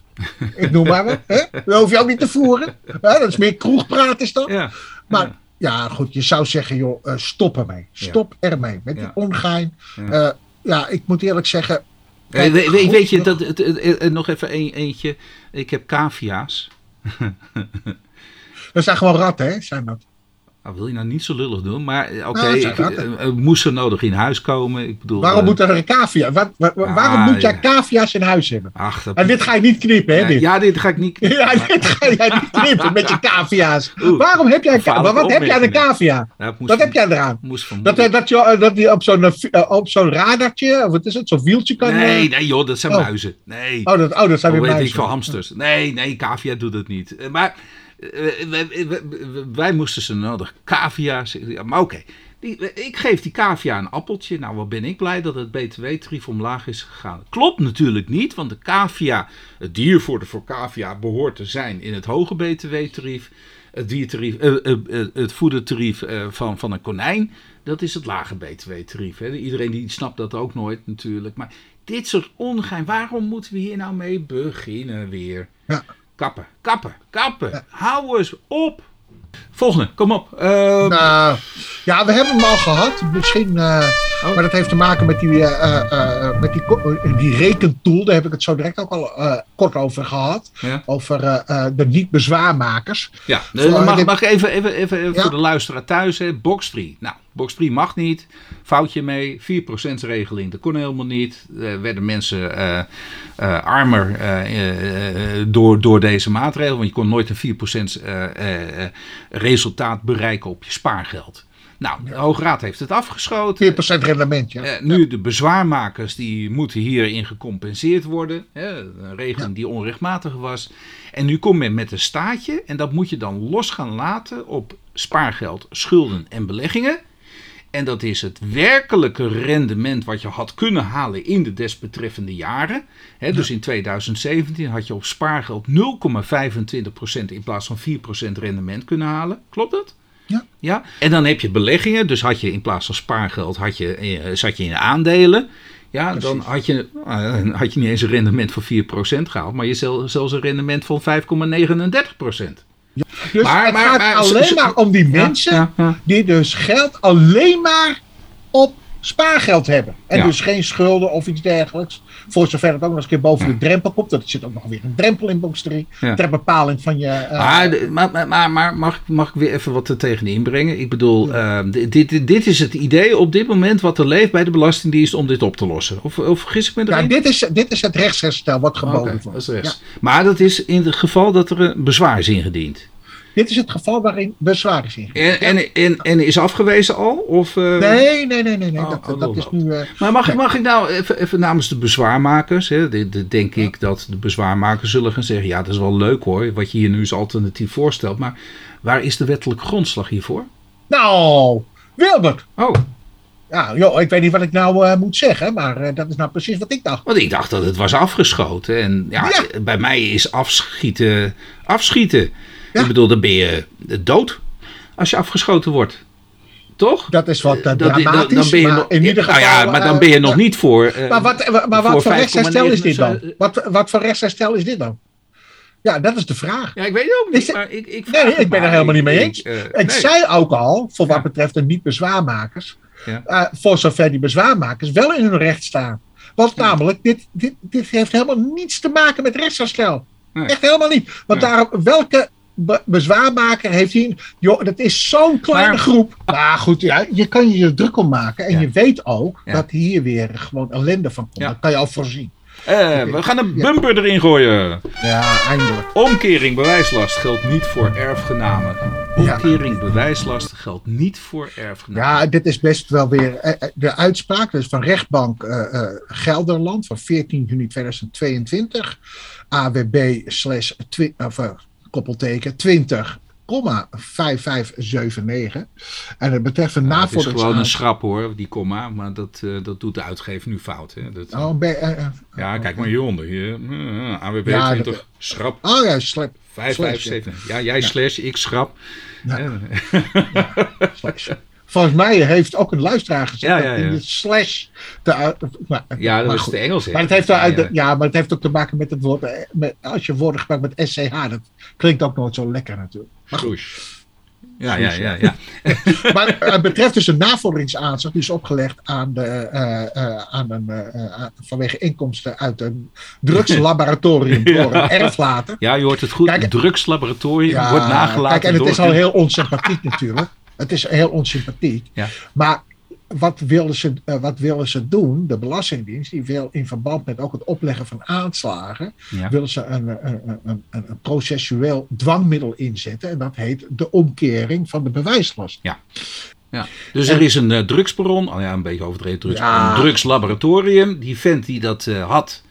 Ik noem maar wat. Dat hoef je ook niet te voeren. Dat is meer kroegpraat is dat. Ja. Maar Ja. goed, je zou zeggen, joh, eh, stop ermee. Stop ermee. Met die ongein. Ja. Ja. ik moet eerlijk zeggen. Eh, kijk, we- we- goed, weet je, dat, het- het- het- nog even een, eentje. Ik heb cavia's. Dat zijn gewoon ratten, hè? Zijn dat. Nou, wil je nou niet zo lullig doen, maar eh, oké, Nou, ratten. eh, eh, moest zo nodig in huis komen. Ik bedoel, Waarom moet er een cavia? Waar- waar- Ah, waarom moet jij ja. cavia's in huis hebben? Ach, dat, En dit ga je niet knippen, hè? ja, dit. ja, dit ga ik niet. Ja, dit ga jij niet knippen met je cavia's. Oeh, Waarom heb jij cavia? Wat heb jij aan een cavia? Ja, moest Wat heb jij eraan? Dat, dat, je, dat die op zo'n op zo'n radartje, of wat is het, zo'n wieltje kan... Nee, nee joh, dat zijn Oh. muizen. Nee. Oh, dat, oh, dat zijn Hoe weer weet ik muizen. van hamsters? Nee, nee, cavia doet het niet. Maar wij, moesten ze nodig cavia. Maar oké, ik geef die cavia een appeltje. Nou, wat ben ik blij dat het btw-tarief omlaag is gegaan. Klopt natuurlijk niet, want de cavia, het diervoer voor cavia behoort te zijn in het hoge btw-tarief. Het, diertarief, eh, eh, eh, het voedertarief van, van een konijn, dat is het lage btw-tarief. Iedereen die snapt dat ook nooit natuurlijk. Maar dit soort ongein, waarom moeten we hier nou mee beginnen weer? Ja. Kappen, kappen, kappen. Hou eens op. Volgende, kom op. Nou, ja, we hebben hem al gehad. Misschien, eh, Oh. maar dat heeft te maken met die, eh, eh, met die, die rekentool. Daar heb ik het zo direct ook al kort over gehad. Ja. Over de niet-bezwaarmakers. Ja, mag, mag ik even, even, even, even Ja. voor de luisteraar thuis. Hè? Box 3. Nou, box 3 mag niet. Foutje mee. 4% regeling. Dat kon helemaal niet. Er werden mensen eh, eh, armer eh, eh, eh, door, door deze maatregel. Want je kon nooit een 4% eh, eh, eh, resultaat bereiken op je spaargeld. Nou, de Hoge Raad heeft het afgeschoten. 4% rendement, ja. Eh, nu de bezwaarmakers die moeten hierin gecompenseerd worden. Hè, een regeling die onrechtmatig was. En nu komt men met een staatje en dat moet je dan los gaan laten op spaargeld, schulden en beleggingen. En dat is het werkelijke rendement wat je had kunnen halen in de desbetreffende jaren. Dus in 2017 had je op spaargeld 0,25% in plaats van 4% rendement kunnen halen. Klopt dat? Ja. Ja, en dan heb je beleggingen. Dus had je in plaats van spaargeld had je, eh, zat je in aandelen. Ja, dan had je, eh, had je niet eens een rendement van 4% gehaald, maar je zel- zelfs een rendement van 5,39%. Dus Maar- het maar- gaat maar- alleen ze- maar om die Ja, mensen ja, ja. die dus geld alleen maar op spaargeld hebben. En Ja. dus geen schulden of iets dergelijks. Voor zover het ook nog eens een keer boven de drempel komt. Dat zit ook nog weer een drempel in box 3. Ja. Ter bepaling van je... eh, Maar, maar, maar, mag, ik- mag ik weer even wat er tegen inbrengen? Ik bedoel, eh, dit, dit, dit is het idee op dit moment wat er leeft bij de Belastingdienst om dit op te lossen. Of, of vergis ik me ja, erin? dit, is, dit is het rechtsherstel wat geboden wordt. Maar dat is in het geval dat er een bezwaar is ingediend. Dit is het geval waarin bezwaar is ingediend. En, en, en, en is afgewezen al? Of, eh, Nee, nee, nee, nee. nee. Oh, dat, oh, dat oh, is nu... eh, Maar mag, ik- mag ik nou even, even namens de bezwaarmakers, hè, de- de- denk ik dat de bezwaarmakers zullen gaan zeggen, ja dat is wel leuk hoor, wat je hier nu als alternatief voorstelt, maar waar is de wettelijke grondslag hiervoor? nou, Wilbert. Oh, Ja, joh, ik weet niet wat ik nou eh, moet zeggen. Maar eh, dat is nou precies wat ik dacht. want ik dacht dat het was afgeschoten en ja, Ja. bij mij is afschieten afschieten. Ja. Ik bedoel, dan ben je dood als je afgeschoten wordt. Toch? Dat is wat eh, Dat- dan- dramatisch. dan ben je maar nog, in ieder nou geval... ja, maar dan eh, ben je nog niet voor. eh, Maar wat, maar voor wat voor rechtsherstel is dit dan? 5,9? Wat, wat voor rechtsherstel is dit dan? Ja, dat is de vraag. Ja, ik weet het ook niet. Het- maar ik, ik Nee, ik ben maar. er helemaal niet mee Ik- eens. eh, Het nee. zij ook al, voor wat Ja. betreft de niet-bezwaarmakers, Ja. eh, voor zover die bezwaarmakers wel in hun recht staan. Want namelijk, dit, dit, dit heeft helemaal niets te maken met rechtsherstel. Nee. Echt helemaal niet. Want daarom, welke be- bezwaarmaker heeft hier... Joh, dat is zo'n kleine Maar- groep. Maar goed, ja, je kan je er druk om maken. En Ja. je weet ook Ja. dat hier weer gewoon ellende van komt. Dat kan je al voorzien. Eh, we gaan een bumper erin gooien. Ja, eindelijk. Omkering bewijslast geldt niet voor erfgenamen. Omkering bewijslast geldt niet voor erfgenamen. Ja, dit is best wel weer eh, eh, de uitspraak dus van rechtbank eh, Gelderland van 14 juni 2022. AWB slash koppelteken 20,5579. En het betreft een Ja, het is gewoon een schrap hoor, die komma. Maar dat, eh, dat doet de uitgever nu fout. Hè? Dat, Oh, be- eh, eh, ja, kijk maar hieronder. Hier, eh, AWB Ja, 20, dat- schrap oh ja, slap. 5, slash, 5, 7. Ja, jij slash, ik schrap. Ja. Slash. Volgens mij heeft ook een luisteraar gezegd Ja, ja, in ja. de slash. De, maar, Ja, dat maar is het Engels. Maar het, heeft wel uit, Ja, ja. ja, maar het heeft ook te maken met het woord. eh, Met, als je woorden gebruikt met SCH, dat klinkt ook nooit zo lekker natuurlijk. Maar goed. Ja, ja, ja, ja. Maar het betreft dus een navorderingsaanslag, die is opgelegd aan de, eh, eh, aan een, eh, eh, vanwege inkomsten uit een drugslaboratorium door een erflater. Ja, je hoort het goed. Kijk, drugslaboratorium Ja, wordt nagelaten Kijk, en het door... is al heel onsympathiek natuurlijk. Het is heel onsympathiek. Ja. Maar wat willen, ze, eh, wat willen ze doen? De Belastingdienst, die wil in verband met ook het opleggen van aanslagen, Ja. willen ze een, een, een, een, een processueel dwangmiddel inzetten. En dat heet de omkering van de bewijslast. Ja. Dus er is een eh, drugsbron, oh ja, een beetje overdreven drugs, Ja. een drugslaboratorium. Die vent die dat eh, had,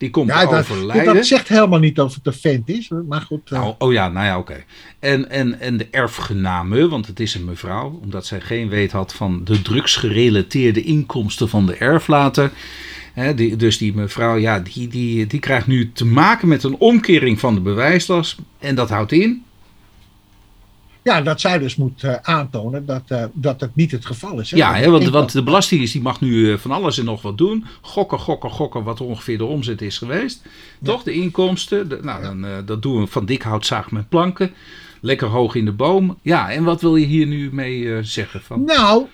Die komt Ja, dat, overlijden. dat zegt helemaal niet of het een vent is. Maar goed. eh, Nou, oh ja, nou ja, oké. En, en, en de erfgename, want het is een mevrouw, omdat zij geen weet had van de drugsgerelateerde inkomsten van de erflater. Hè, die, dus die mevrouw, ja, die, die, die krijgt nu te maken met een omkering van de bewijslast. En dat houdt in. Ja, dat zij dus moet eh, aantonen dat, eh, dat niet het geval is. Hè? Ja, hè, want, want de Belastingdienst die mag nu eh, van alles en nog wat doen. Gokken, gokken, gokken wat ongeveer de omzet is geweest. Toch, de inkomsten. De- nou, dan, dat doen we van dik hout zaag met planken. Lekker hoog in de boom. Ja, en wat wil je hier nu mee zeggen? Van? Nou,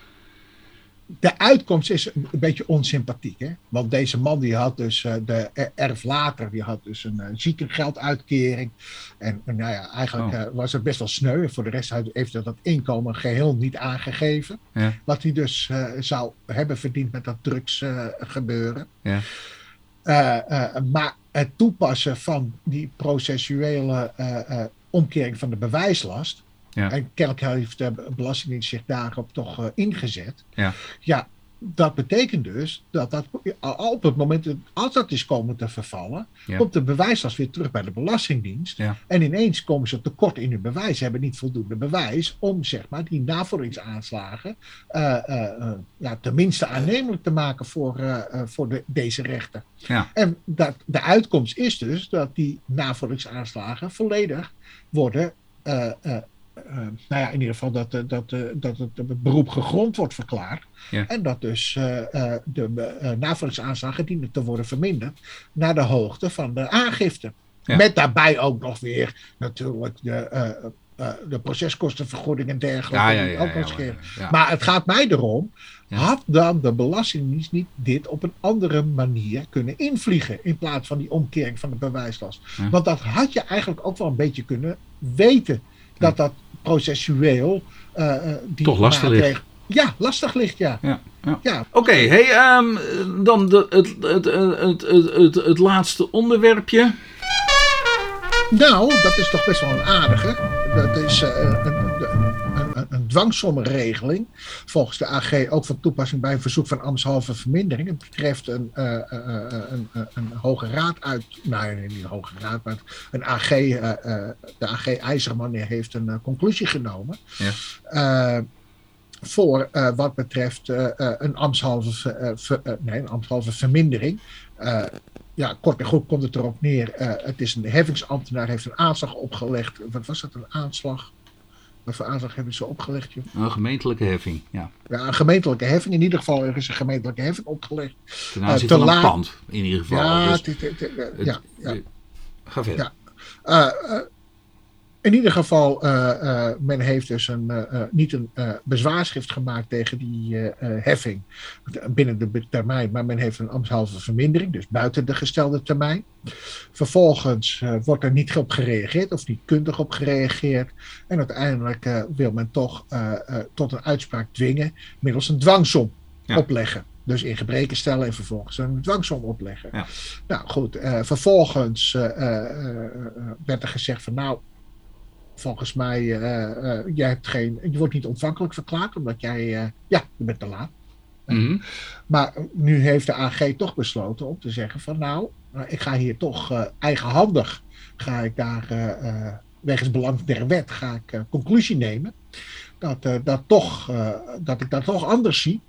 de uitkomst is een beetje onsympathiek. Hè? Want deze man die had dus, eh, de erflater, die had dus een eh, ziekengelduitkering. En eh, nou ja, eigenlijk Oh. was het best wel sneu. Voor de rest heeft hij dat inkomen geheel niet aangegeven. Ja. Wat hij dus zou hebben verdiend met dat drugs eh, gebeuren. Ja. Maar het toepassen van die processuele omkering van de bewijslast. Ja. En kennelijk heeft de Belastingdienst zich daarop toch eh, ingezet. Ja. ja, dat betekent dus dat, dat op het moment dat als dat is komen te vervallen, Ja. komt de bewijslast weer terug bij de Belastingdienst. Ja. En ineens komen ze tekort in hun bewijs. Ze hebben niet voldoende bewijs om zeg maar, die navolgingsaanslagen eh, eh, eh, ja, tenminste aannemelijk te maken voor, eh, eh, voor de, deze rechter. Ja. En dat, de uitkomst is dus dat die navolgingsaanslagen volledig worden. Eh, nou ja, in ieder geval dat, eh, dat, eh, dat het, beroep gegrond wordt verklaard. Ja. En dat dus de navolgingsaanslagen dienen te worden verminderd naar de hoogte van de aangifte. Ja. Met daarbij ook nog weer natuurlijk de, de proceskostenvergoeding en dergelijke. Ja, ja, die ja. ook nog. Maar het gaat mij erom, had dan de Belastingdienst niet dit op een andere manier kunnen invliegen in plaats van die omkering van de bewijslast? Want dat had je eigenlijk ook wel een beetje kunnen weten, dat dat processueel eh, eh, die Toch lastig ligt. Ja, lastig ligt, ja. Ja, ja. ja. Oké, hey, ehm, dan de, het, het, het, het, het, het laatste onderwerpje. Nou, dat is toch best wel een aardige. Dat is eh, een dwangsommenregeling. Volgens de AG ook van toepassing bij een verzoek van ambtshalve vermindering. Het betreft een, eh, eh, eh, een, een, een hoge raad uit. Nou, nee, niet een hoge raad, maar een AG. de AG IJzerman heeft een conclusie genomen. Ja. Voor wat betreft een ambtshalve, ver- nee, een ambtshalve vermindering. Ja, kort en goed komt het erop neer. het is een heffingsambtenaar, heeft een aanslag opgelegd. Wat was dat, een aanslag? Voor aanslag hebben ze opgelegd? joh? Een gemeentelijke heffing, ja. Ja, een gemeentelijke heffing. In ieder geval er is een gemeentelijke heffing opgelegd. Ten aanzien te van een pand, in ieder geval. Ja, Dus eh, ja, ja. eh, Ga verder. Ja. In ieder geval, eh, eh, men heeft dus een, eh, niet een bezwaarschrift gemaakt tegen die heffing binnen de termijn, maar men heeft een ambtshalve vermindering, dus buiten de gestelde termijn. Vervolgens wordt er niet op gereageerd of niet kundig op gereageerd. En uiteindelijk wil men toch tot een uitspraak dwingen middels een dwangsom Ja. opleggen. Dus in gebreken stellen en vervolgens een dwangsom opleggen. Ja. Nou goed, vervolgens werd er gezegd van nou, volgens mij, eh, eh, jij hebt geen, je wordt niet ontvankelijk verklaard omdat jij, eh, ja, je bent te laat. Mhm. Maar nu heeft de AG toch besloten om te zeggen van nou, ik ga hier toch eigenhandig, ga ik daar wegens belang der wet, ga ik conclusie nemen. Dat, dat, toch, dat ik dat toch anders zie.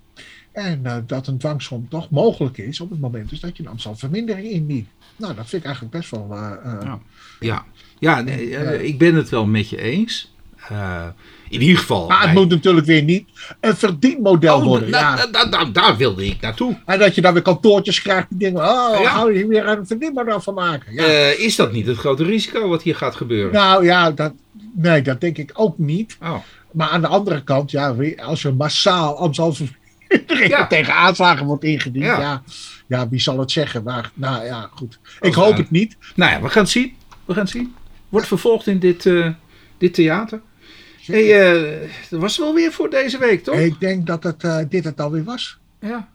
En dat een dwangsom toch mogelijk is op het moment dus dat je een ambtsvermindering indient. Nou, dat vind ik eigenlijk best wel. Ja. Ja, ja nee, eh, ik ben het wel met je eens. Eh, in ieder geval. maar het bij- moet natuurlijk weer niet een verdienmodel Oh, worden. da- ja. da- da- da- daar wilde ik naartoe. En dat je dan weer kantoortjes krijgt die denken: oh, Ja. gaan we hier weer een verdienmodel van maken? Ja. Eh, is dat niet het grote risico wat hier gaat gebeuren? Nou ja, dat, nee, dat denk ik ook niet. Oh. Maar aan de andere kant, ja, als er massaal ambtshalve Ja. tegen aanslagen wordt ingediend, Ja. ja. Wie zal het zeggen? Maar nou ja, goed. Ik hoop het niet. Nou ja, we gaan het zien. We gaan het zien. Wordt vervolgd in dit, eh, dit theater. Hey, eh, dat was wel weer voor deze week, toch? Ik denk dat het, eh, dit het alweer was. Ja.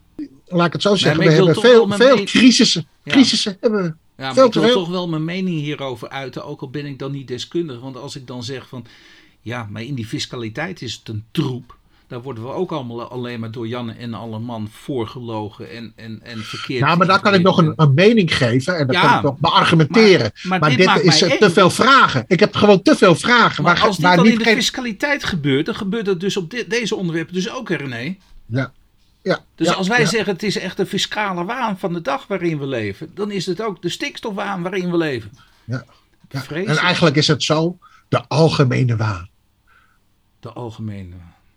Laat ik het zo zeggen. we hebben veel, veel me- crisissen. Ja. Crisissen hebben we. Ja, maar Veel ik wil veel. toch wel mijn mening hierover uiten, ook al ben ik dan niet deskundig. Want als ik dan zeg van, ja, maar in die fiscaliteit is het een troep. Daar worden we ook allemaal alleen maar door Janne en alle man voorgelogen en, en, en verkeerd. Ja, maar daar kan ik nog een, een mening geven en dat Ja, kan ik nog beargumenteren. maar- maar Maar, dit dit, is te veel vragen. Ik heb gewoon te veel vragen. Maar waar, als dit waar dan in niet de geen... fiscaliteit gebeurt, dan gebeurt dat dus op dit- deze onderwerpen dus ook, René. Ja. Ja, Dus ja, als wij ja. zeggen het is echt de fiscale waan van de dag waarin we leven, dan is het ook de stikstofwaan waarin we leven. Ja. Ja. En eigenlijk is het zo, de algemene waan. De algemene.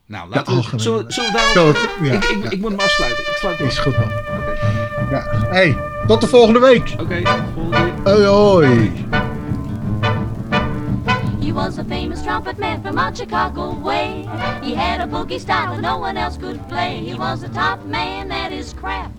Nou, De laten we, algemene. zullen, zullen we ja, ik, ik, ja. ik moet hem afsluiten. Ik sluit hem Is af. goed dan. Ja. Hey, tot de volgende week. Oké, volgende keer. Hoi hoi. He was a famous trumpet man from out Chicago way. He had a boogie style that no one else could play. He was a top man at his craft.